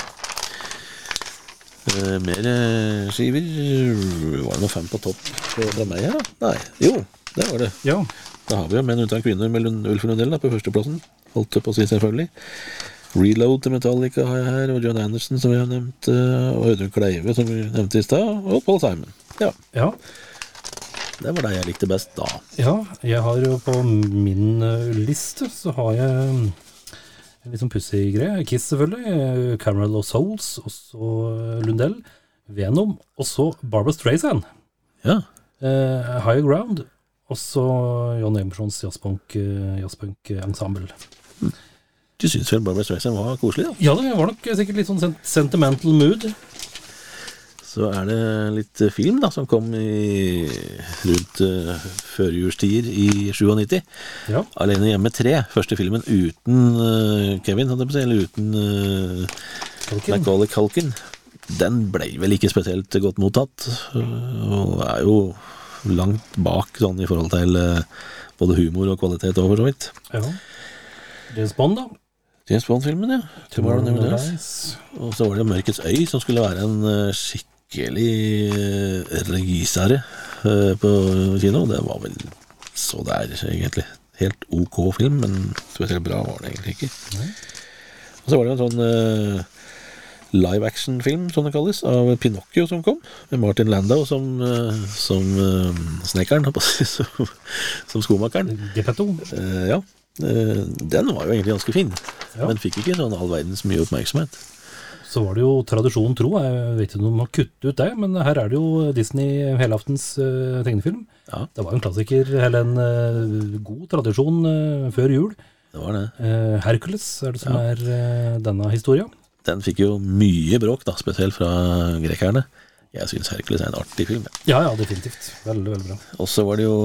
Uh, mer uh, skiver. Var det noe fem på topp fra meg her, da? Nei. Jo, det var det. ja. Da har vi jo Menn uten kvinner med Ulf Lundell da, på førsteplassen. Holdt på å si, selvfølgelig. Reload til Metallica har jeg her, og John Anderson, som vi har nevnt, eh, og Audun Kleive, som vi nevnte i stad, og Paul Simon. Ja, Ja. Det var det jeg likte best da. ja, jeg har jo på min eh, liste, så har jeg mm, en litt sånn pussig greie. Kiss, selvfølgelig. Cameral of Souls, og så eh, Lundell. Venom, og så Barbara Streisand. Ja, Eh, Higher Ground, og så John Emersons jazzpunk, eh, jazzpunk ensemble. du syns vel Barbara Streisand var koselig, da? Ja, det var nok sikkert litt sånn sentimental mood. Så er det litt film da, som kom i, rundt uh, førjulstider i 97. Ja. Alene hjemme 3, første filmen uten uh, Kevin, hadde jeg på å si, eller uten uh, Tolkien. Macaulay Culkin. Den ble vel ikke spesielt godt mottatt, og er jo langt bak sånn i forhold til både humor og kvalitet for så vidt. Ja. James Bond, da. James Bond-filmen, ja. Tomorrow Never Dies. Og så var det jo Mørkets øy, som skulle være en øh, skikkelig øh, øh, på kino. Det var vel så der, egentlig. Helt ok film, men spesielt bra var det egentlig ikke. Og så var det en sånn uh, live action-film, som det kalles, av Pinocchio som kom, med Martin Landau som, uh, som uh, snekkeren, som, som skomakeren. Geppetto. Eh, ja. Eh, den var jo egentlig ganske fin, Ja. men fikk ikke sånn all verdens mye oppmerksomhet. Så var det jo tradisjon tro, jeg vet ikke om de har kuttet ut det, men her er det jo Disney helaftens uh, tegnefilm. Ja, Det var jo en klassiker, eller en uh, god tradisjon uh, før jul. det var det. Uh, Hercules er det som er eh, denne historia. Den fikk jo mye bråk, da, spesielt fra grekerne. Jeg syns Hercules er en artig film. ja. Ja, ja, definitivt. Veldig, veldig bra. Og så var det jo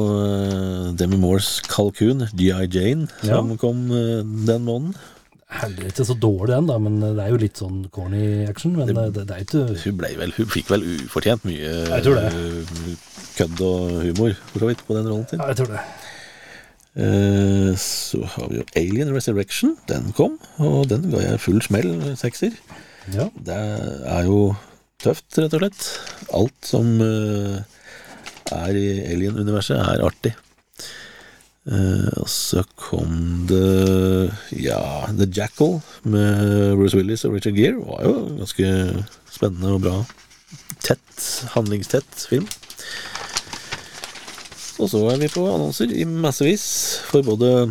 Demi Moores kalkun, G.I. Jane, som Ja. kom den måneden. Heller ikke så dårlig den, da, men det er jo litt sånn corny action. Men det, det, det er ikke Hun, ble vel, hun fikk vel ufortjent mye Jeg tror det. eh, kødd og humor, for så vidt, på den rollen sin. Ja, jeg tror det. Eh, så har vi jo Alien Resurrection. Den kom, og den ga jeg full smell, sekser. Ja. Det er jo tøft, rett og slett. Alt som eh, er i Alien-universet, er artig. Eh, og så kom det ja, The Jackal med Bruce Willis og Richard Gere. Var jo ganske spennende og bra. Tett, handlingstett film. Og så er vi på annonser i massevis for både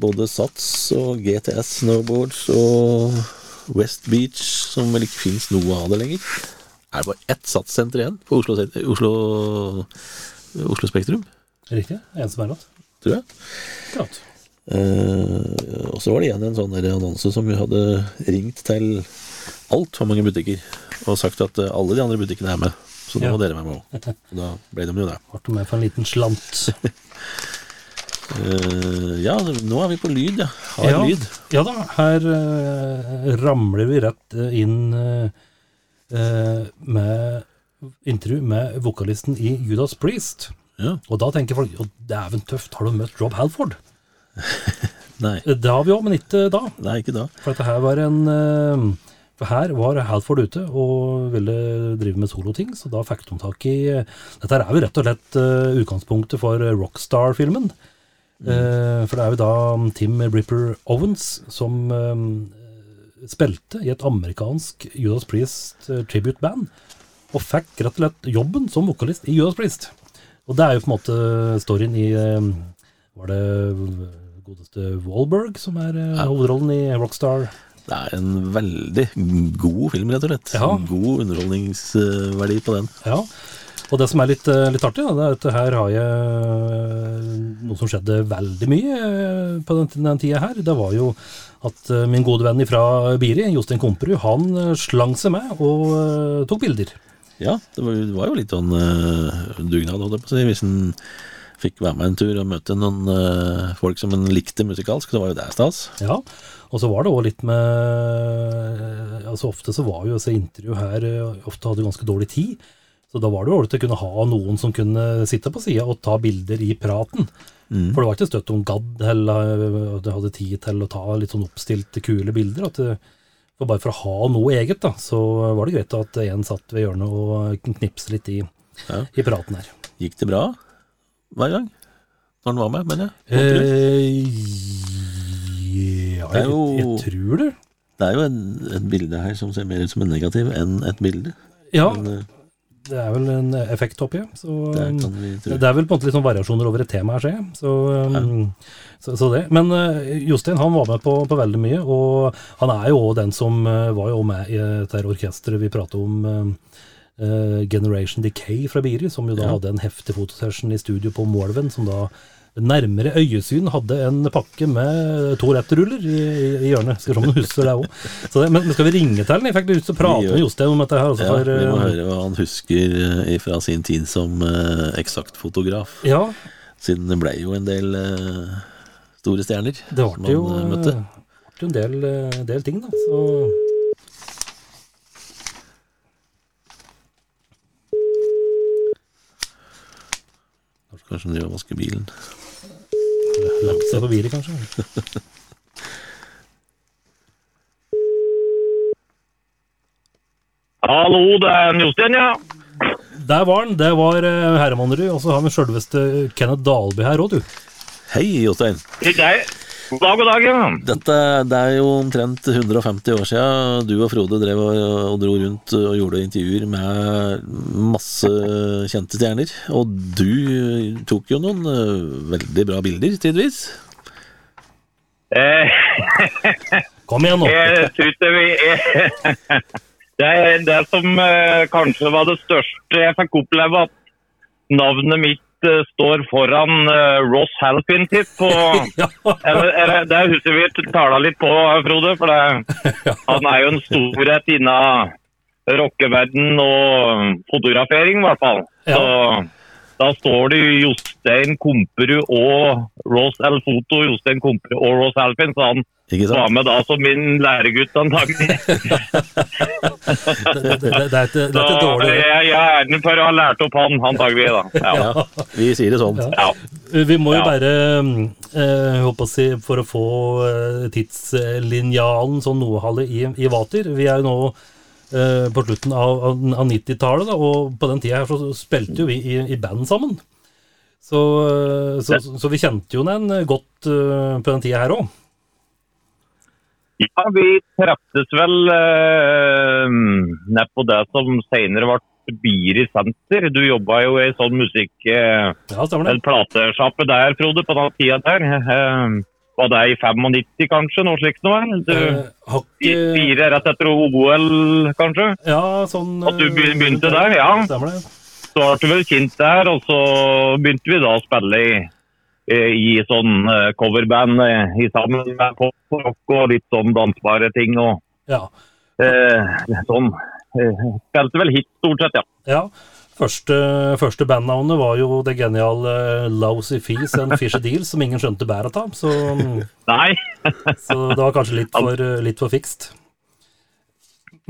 både Sats og GTS Snowboards og West Beach, som vel ikke fins noe av det lenger. Er det bare ett Sats-senter igjen på Oslo, Oslo, Oslo Spektrum, Riktig. En som er rett. tror jeg. Klart. Eh, og så var det igjen en sånn annonse som vi hadde ringt til altfor mange butikker og sagt at eh, alle de andre butikkene er med, så nå Ja. må dere være med òg. Da ble de jo det. Ble med for en liten slant? Eh, ja, nå er vi på lyd, ja. Har ja, lyd. ja da, her eh, ramler vi rett eh, inn eh, med intervju med vokalisten i Judas Priest. Ja. Og da tenker folk at dæven tøft, har du møtt Rob Halford? Nei. Eh, Det har vi òg, men ikke da. Nei, ikke da. For dette her var en eh, For her var Halford ute og ville drive med soloting, så da fikk de tak i Dette her er jo rett og slett eh, utgangspunktet for Rockstar-filmen. Mm. for det er jo da Tim Ripper Owens som spilte i et amerikansk Judas Priest tribute-band, og fikk rett og slett jobben som vokalist i Judas Priest. Og det er jo på en måte storyen i eh, Var det godeste Wahlberg som er ja. hovedrollen i Rockstar? Det er en veldig god film, rett og slett. Ja. God underholdningsverdi på den. Ja. Og det som er litt, eh, litt artig, da, det er at her har jeg eh, noe som skjedde veldig mye eh, på den, den tida her. Det var jo at eh, min gode venn fra Biri, Jostein Komperud, han eh, slang seg med og eh, tok bilder. Ja, det var, det var jo litt sånn uh, dugnad, holdt jeg på å si, hvis en fikk være med en tur og møte noen uh, folk som en likte musikalsk. så var jo det stas. Ja, og så var det òg litt med altså Ofte så var jo disse intervju her eh, ofte hadde ganske dårlig tid. Så da var det jo ålreit å kunne ha noen som kunne sitte på sida og ta bilder i praten. For det var ikke støtt om gadd eller at du hadde tid til å ta litt sånn oppstilte, kule bilder. At det, for bare for å ha noe eget, da, så var det greit at en satt ved hjørnet og knipste litt i, Ja. i praten her. Gikk det bra hver gang? Når han var med, mener jeg. Eh, ja, jeg, jo- jeg tror det. Det er jo en, et bilde her som ser mer ut som en negativ enn et bilde. Ja, Men eh, det er vel en effekt, håper. Så, det vi tro. Det er vel på en måte litt sånn variasjoner over et tema her, ser jeg. Så, um, så, så det. Men uh, Jostein han var med på, på veldig mye, og han er jo òg den som uh, var jo med i dette her orkesteret vi prater om, uh, Generation Decay fra Biri, som jo da Ja. hadde en heftig fotosession i studio på Moelven, som da nærmere øyesyn hadde en pakke med to i, i, i hjørnet. Skal se om du husker det òg. Men, men skal vi ringe til den? Jeg fikk lyst til å prate med Jostein om dette her. Også, Ja, for, vi må uh, høre hva han husker eh, fra sin tid som uh, eksaktfotograf. ja, Siden det ble jo en del uh, store stjerner Det som han jo, møtte. Det ble jo en del, eh, del ting, da. Så Kanskje han driver og vasker bilen. Lagt seg på viret, kanskje. Hallo, det er Jostein, ja. Der var han. Det var uh, Herremannerud. Og så har vi sjølveste Kenneth Dalby her òg, du. Hei, Jostein. Hei. God dag, god dag. Ja. Dette det er jo omtrent 150 år siden du og Frode drev og, og dro rundt og gjorde intervjuer med masse kjente stjerner. Og du tok jo noen eh, veldig bra bilder, tidvis. Eh, Kom igjen, nå. jeg det, vi, det er det som eh, kanskje var det største jeg fikk oppleve, at navnet mitt står foran eh, Ross Halpin-tipp. Ja. Det husker vi tala litt på, Frode. For det, han er jo en storhet innen rockeverden og fotografering, i hvert fall. Ja. Så da står det Jostein Komperud og Ross Elfoto. Foto, Jostein Komperud og Ross Alfin, så han var med da som min læregutt antagelig. Det, det, det, det, er ikke- det Så ikke dårlig. jeg, jeg er æren for å ha lært opp han, antagelig da. Ja. Ja, vi sier det sånn. Ja. Vi må jo bare eh, håper å si, For å få eh, tidslinjalen sånn noe i, i vater Vi er jo nå eh, på slutten av, av av 90-tallet, og på den tida her så spilte jo vi i, i band sammen. Så, eh, så, så, vi kjente jo den godt uh, på den tida her òg. Ja, vi treftes vel uh, ned på det som senere ble Biri senter. Du jobba jo i sånn musikk... Uh, Ja, stemmer en det. platesjappe der, Frode, på den tida der. Eh, var det i 95 kanskje, noe slikt noe? Du, Eh, fire rett etter OL, kanskje? Ja, sånn At du eh, begynte der, ja. Stemmer det. Så ble du vel kjent der, og så begynte vi da å spille i, i sånn eh, coverband eh, i sammen med pop og litt sånn dansbare ting. og Ja. eh, sånn. Spilte vel hit stort sett, ja. Ja. Første, første bandnavnet var jo det geniale Lousy Fees and Fishy Deals, som ingen skjønte bæret av. Så, Nei, så det var kanskje litt for, litt for fikst.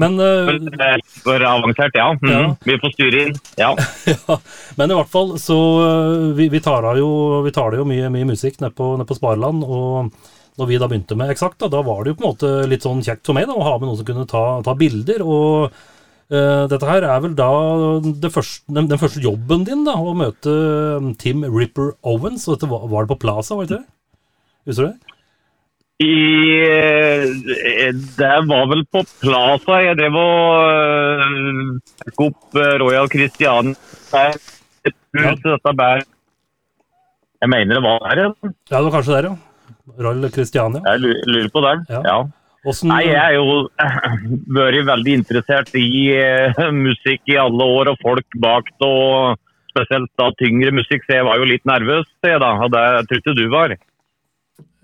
Men, eh, eh, for avansert, ja. Mm, Ja. Vi får styre inn. Ja. ja, men i hvert fall så eh, Vi, vi tar da jo, vi tar jo mye, mye musikk nede på, ned på Spareland. Og når vi da begynte med Eksakt, da, da var det jo på en måte litt sånn kjekt for meg da, å ha med noen som kunne ta, ta bilder. og eh, dette her er vel da det første, den, den første jobben din, da, å møte eh, Tim Ripper Owens. og dette var, var det på Plaza, var det ikke det? Husker du det? I, eh, det var vel på Plaza. Jeg drev og øh, tok opp eh, Royal Christian der. Ja. Jeg mener det var der, ja. Ja, det var kanskje der, ja. Royal Christiania. Jeg lurer på der, Ja. Ja. Åssen Nei, jeg er jo vært veldig interessert i eh, musikk i alle år, og folk bak det, og spesielt da tyngre musikk, så jeg var jo litt nervøs, jeg da, og det trodde du var.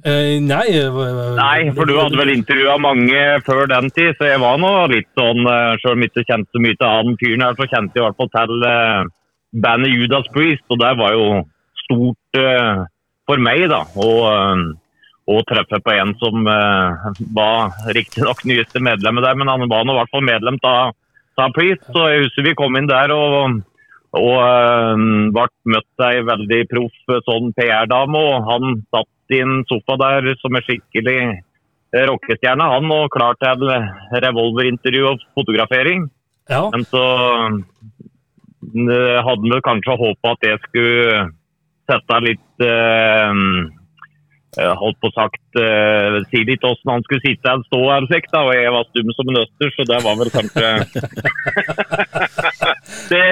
eh, Nei, eh, Nei, for du hadde vel intervjua mange før den tid, så jeg var nå litt sånn eh, Selv om jeg ikke kjente så mye til han fyren her, så kjente jeg i hvert fall til bandet Judas Priest, og det var jo stort for meg da, å, eh, å treffe på en som eh, var riktignok nyeste medlemmet der, men han var nå i hvert fall medlem av Priest. Så jeg husker vi kom inn der og, og eh, ble møtt av ei veldig proff sånn PR-dame. og Han satt i en sofa der som er skikkelig eh, rockestjerne, han, og klar til revolverintervju og fotografering. Ja. Men så eh, hadde vi kanskje håpa at jeg skulle sette litt eh, eh, holdt på sagt uh, si litt åssen han skulle sitte eller stå her, slik, da, og jeg var stum som en øster, så det var vel kanskje Det,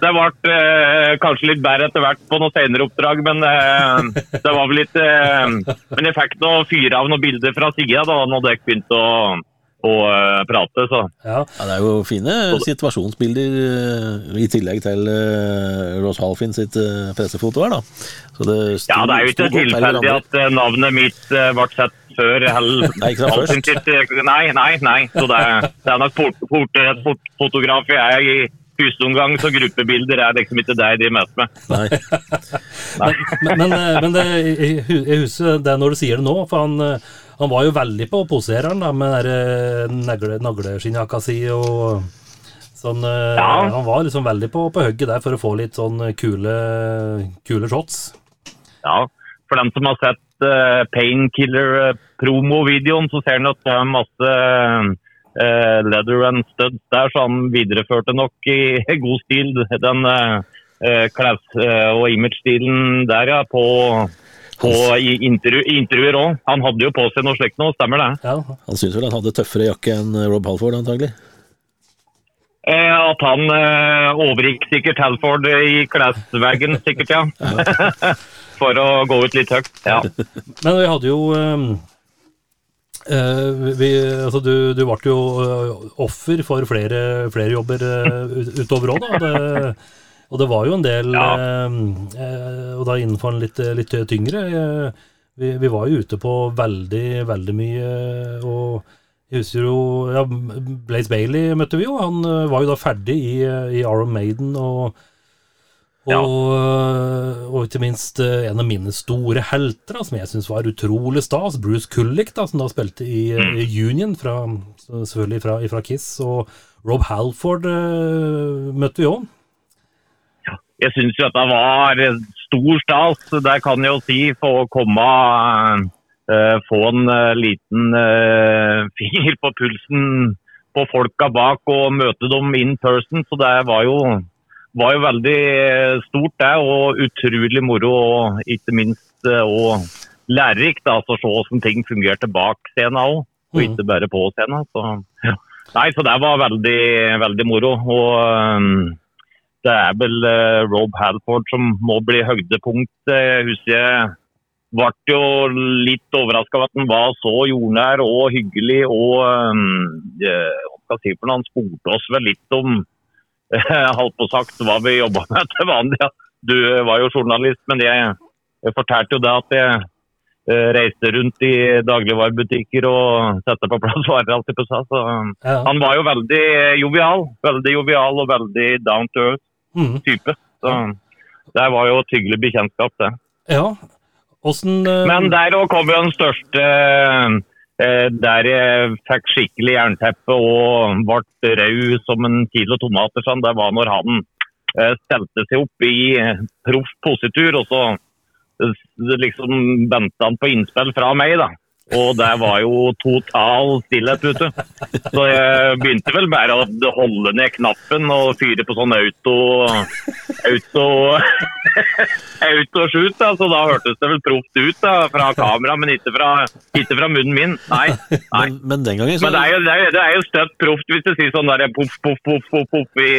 det ble uh, kanskje litt bedre etter hvert på noen senere oppdrag, men uh, det var vel litt Men jeg fikk noe fyre av noen bilder fra sida da når dere begynte å, å eh, prate, så ja. Ja, det er jo fine situasjonsbilder eh, i tillegg til uh, Ross Halfin sitt eh, pressefoto her, da. Så det sto, Ja, det er jo ikke tilfeldig at eh, navnet mitt eh, ble sett før Halfin Nei, sitt, eh, Nei, nei, nei. Så det, det er nok fort- port, jeg er i første omgang, så gruppebilder er liksom ikke det jeg driver mest med. Nei. Men, men, eh, men det, jeg, jeg husker det når du sier det nå, for han, eh, han var jo veldig på posereren da, med den eh, nagle, nagleskinnjakka si og sånn eh, Ja. Han var liksom veldig på, på hugget der for å få litt sånn kule, kule shots. Ja, for dem som har sett uh, Painkiller-promo-videoen, så ser en at det er masse uh, leather and studs der, så han videreførte nok i god stil den uh, eh, og image-stilen der, ja, på, på i intervju, intervjuer òg. Han hadde jo på seg noe slikt nå, stemmer det? Ja, Han syntes vel han hadde tøffere jakke enn Rob Halford, antagelig. Eh, at han eh, overgikk sikkert Halford i klesveggen, sikkert, ja. For å gå ut litt høyt. Ja. Men vi hadde jo eh, eh, vi, altså du, du ble jo eh, offer for flere, flere jobber eh, utover òg, da. Det, og det var jo en del Ja. eh, eh, Og da innenfor en litt, litt tyngre. eh, vi, vi var jo ute på veldig, veldig mye. Og jeg husker jo ja, Blaze Bailey møtte vi jo. Han eh, var jo da ferdig i, i Iron Maiden. og og, Ja. og ikke minst eh, en av mine store helter, da, som jeg syns var utrolig stas, Bruce Kulick, da, som da spilte i, Mm. i Union, fra, selvfølgelig fra, fra Kiss. Og Rob Halford eh, møtte vi òg. Jeg syns jo dette var stor stas. Det kan jeg jo si for å komme uh, Få en uh, liten uh, finger på pulsen på folka bak og møte dem in person. Så det var jo, var jo veldig stort, det. Og utrolig moro. Og ikke minst og lærerikt altså, å se hvordan ting fungerte bak scenen òg, og Mhm. ikke bare på scenen. Så, ja. Nei, så det var veldig, veldig moro. Og det er vel eh, Rob Halford som må bli høydepunkt. Jeg husker jeg ble jo litt overraska over at han var så jordnær og hyggelig. Og eh, hva skal jeg si for noe, han spurte oss vel litt om halvt på sagt hva vi jobba med til vanlig. Du var jo journalist, men jeg, jeg fortalte jo det at jeg eh, reiste rundt i dagligvarebutikker og sette på plass varer. alltid på seg. Så, Ja. han var jo veldig jovial. Veldig jovial og veldig down to earth Mhm. type. Så det var jo et hyggelig bekjentskap, det. ja. Hvordan, uh... Men der òg kom jo den største eh, Der jeg fikk skikkelig jernteppe og ble rød som en kilo tomater. Sånn. Det var når han eh, stelte seg opp i proff positur, og så liksom ventet han på innspill fra meg. da. Og det var jo total stillhet ute. Så jeg begynte vel bare å holde ned knappen og fyre på sånn auto auto autoshoot. Da. Så da hørtes det vel proft ut da, fra kamera, men ikke fra, ikke fra munnen min. Nei. nei. Men, men den gangen så Men det er jo, det er, det er jo støtt proft hvis du sier sånn der poff, poff, poff, poff, poff i,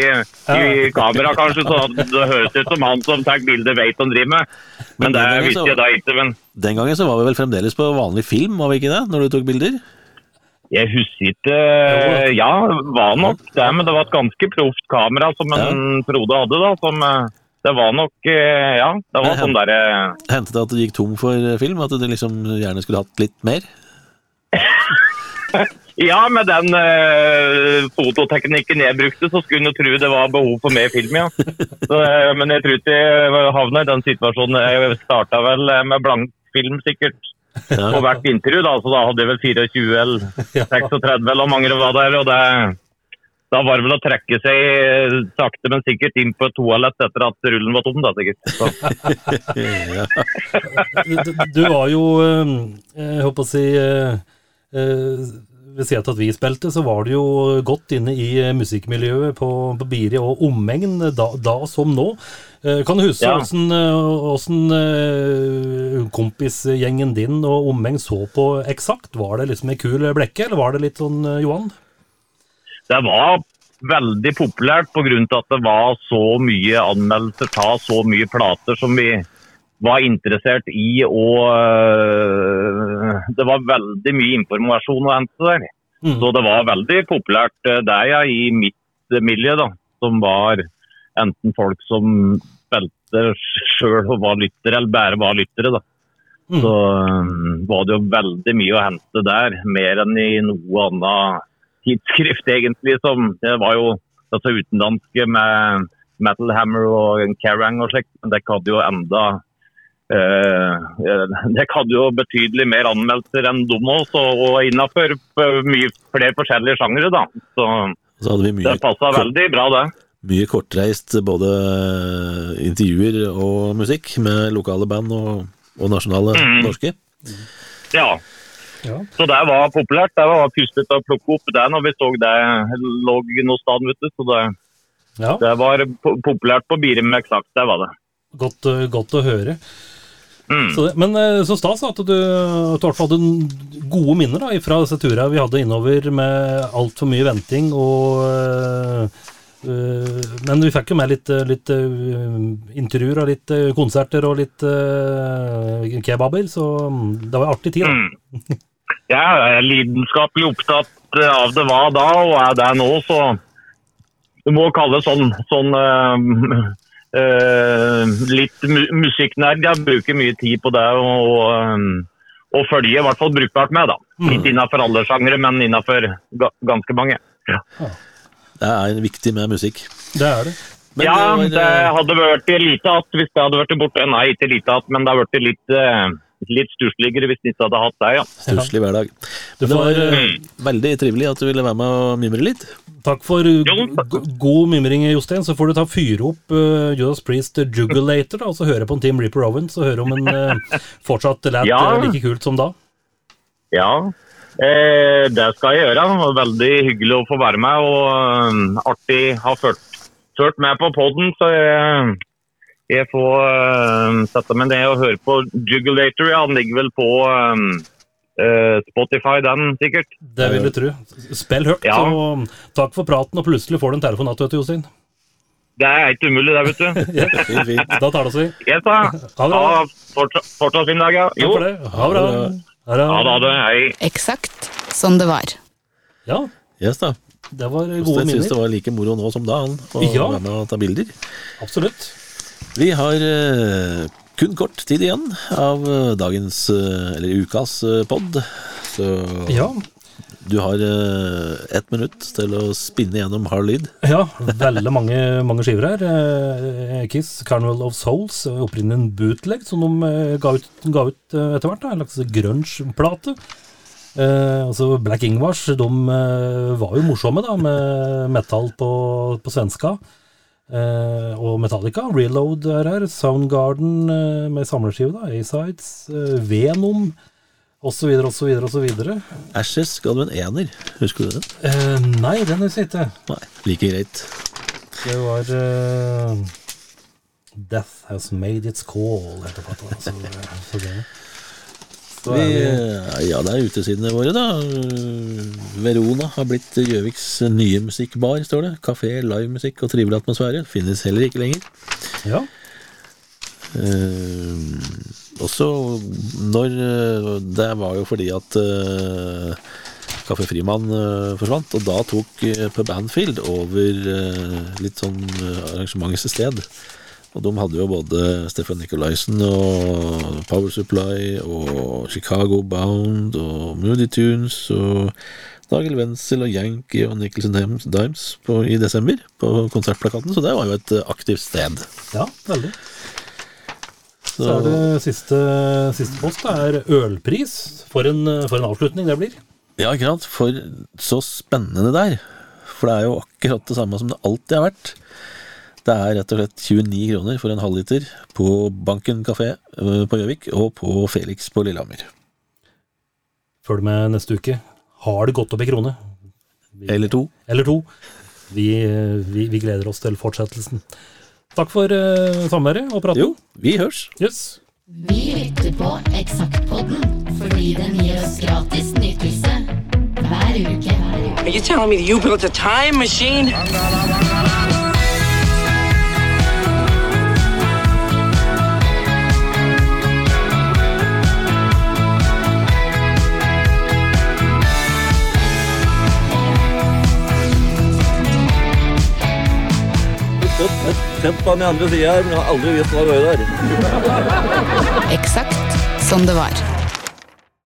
i kamera, kanskje. Så det høres ut som han som tar bilder, vet han driver med. Men Men det visste jeg da ikke. men... Den gangen så var vi vel fremdeles på vanlig film, var vi ikke det? Når du tok bilder? Jeg husker ikke Ja, var nok det, men det var et ganske proft kamera som en Frode hadde. da, som eh, Det var nok eh, Ja, det var Ja, sånn derre Hendte det at du gikk tom for film? At du liksom gjerne skulle hatt litt mer? Ja, med den uh, fototeknikken jeg brukte, så skulle en tro det var behov for mer film, ja. Så, eh, men jeg tror ikke jeg havna i den situasjonen. Jeg starta vel eh, med blank film, sikkert. På hvert intervju, da. Så da hadde jeg vel 24 eller 36 eller mange det var der. og det da var det vel å trekke seg eh, sakte, men sikkert inn på et toalett etter at rullen var tom, da sikkert. Så. ja. Du, du var jo, eh, jeg håper å si eh, Ved siden av at vi spilte, så var du jo godt inne i eh, musikkmiljøet på, på Biri og omegn da, da som nå. Eh, Kan du huske åssen ja. eh, kompisgjengen din og omegn så på Eksakt? Var det liksom ei kul blekke, eller var det litt sånn Johan? Det var veldig populært pga. at det var så mye anmeldelser av så mye plater som vi var interessert i. Og øh, det var veldig mye informasjon å hente der. Mm. Så det var veldig populært øh, der ja, i mitt miljø, da. Som var enten folk som spilte sjøl og var lyttere, eller bare var lyttere. da. Mm. Så øh, var det jo veldig mye å hente der, mer enn i noe annet tidsskrift egentlig. som Det var jo altså utenlandske med Metal Hammer og Kerrang og slikt, men det hadde jo enda eh, Det hadde jo betydelig mer anmeldelser enn dem også, og, innafor mye flere forskjellige sjangere, da. Så Så hadde vi mye, det passa veldig bra, det. mye kortreist både intervjuer og musikk med lokale band og, og nasjonale Mm. norske. Ja. Ja. Så det var populært. Det var pustet å plukke opp det når vi så det lå noe sted. Så det, ja. det var populært på Birum eksakt, det var det. Godt, eh, godt å høre. Mm. Så men eh, så stas at du, at du i hvert fall hadde gode minner da, fra disse turene vi hadde innover med altfor mye venting. og øh, Men vi fikk jo med litt, litt intervjuer og litt konserter og litt øh, kebaber, så mm, det var en artig tid. da. Mm. Jeg er lidenskapelig opptatt av det var da, og er det nå, så du må kalle det sånn, sånn eh, litt mu musikknerd. Jeg bruker mye tid på det og, og, og følger i hvert fall brukbart med. da. Litt innenfor alle sjangere, men innenfor ga ganske mange. Ja, Det er viktig med musikk. Det er det. Men ja det det var, eh, hadde vært lite att hvis det hadde vært borte. Nei, ikke lite att, men det hadde vært litt, eh, litt stussligere hvis Nisse hadde hatt deg, ja. stusslig hverdag. Men det var eh, Mm. veldig trivelig at du ville være med og mimre litt. Takk for Jo, takk. god mimring, Jostein. Så får du ta fyre opp uh, Judas Priest Jugulator, da, og så høre på en Team Reaper Owens, og høre om en uh, fortsatt lät Ja. like kult som da. Ja, eh, det skal jeg gjøre. Det var Veldig hyggelig å få være med. Og eh, artig å ha ført, ført med på poden, så jeg, jeg får uh, sette meg ned og høre på Jugulator. Ja, den ligger vel på um, uh, Spotify, den sikkert. Det vil jeg tro. Spill høyt, Ja. um, takk for praten, og plutselig får du en telefon igjen, Jostein. Det er ikke umulig, det, vet du. Ja. Fint, fint. Da tar det i. Yes, da. Ha det bra. Fortsatt, fortsatt fin dag, ja. Takk Jo. for det. Ha det bra. Ha det. Ha det. Hei. Eksakt som det var. Ja, Yes da. det var gode minner. Jeg syns det var like moro nå som da, han, å Ja. være med og ta bilder. Absolutt. Vi har eh, kun kort tid igjen av eh, dagens, eh, eller ukas pod. Så Ja. du har ett minutt til å spinne gjennom hard lyd. Ja, veldig mange, mange skiver her. Kiss, Carnival of Souls, opprinnelig en bootleg som de ga ut, ga ut etter hvert. En slags grunge-plate. Eh, altså Black Ingvars de var jo morsomme da, med metal på, på svenska. Eh, og Metallica, Reload er her, Soundgarden uh, med samleskive, da, A-Sides, Uh, Venom osv., osv., osv. Ashes ga du en ener, husker du den? Uh, nei, den husker jeg ikke. Nei, like greit. Det var Death Has Made Its Call, heter plata. Så, så det. Så Vi, eh, ja, det er utesidene våre, da. Verona har blitt Gjøviks nye musikkbar, står det. Kafé, livemusikk og trivelig atmosfære. Finnes heller ikke lenger. ja, Uh, også når eh, Det var jo fordi at eh, Kaffe Frimann uh, forsvant, og da tok uh, Pub Anfield over eh, litt sånn arrangementets arrangementssted. Og de hadde jo både Stefan Nicolaisen og Power Supply og Chicago Bound og Moody Tunes og Dagel Wenzel og Yankee og Nicholson Dimes- på, i desember på konsertplakaten, så det var jo et eh, aktivt sted. Ja, veldig. Så, Så er det siste, siste post. Det er ølpris. For en, for en avslutning det blir. Ja, ikke sant? For så spennende det er. For det er jo akkurat det samme som det alltid har vært. Det er rett og slett 29 kroner for en halvliter på Banken kafé øh, på Gjøvik og på Felix på Lillehammer. Følg med neste uke. Har det gått opp i krone? Eller to. Eller to. Vi, vi, vi gleder oss til fortsettelsen. Takk for uh, samværet og praten. Jo, vi hørs. Yes. Vi lytter på Eksaktpodden fordi den gir oss gratis nytelse hver uke. Are you telling me you built a time machine? Sett på den i andre sida her, men jeg har aldri visst hva det var der. Eksakt som det var.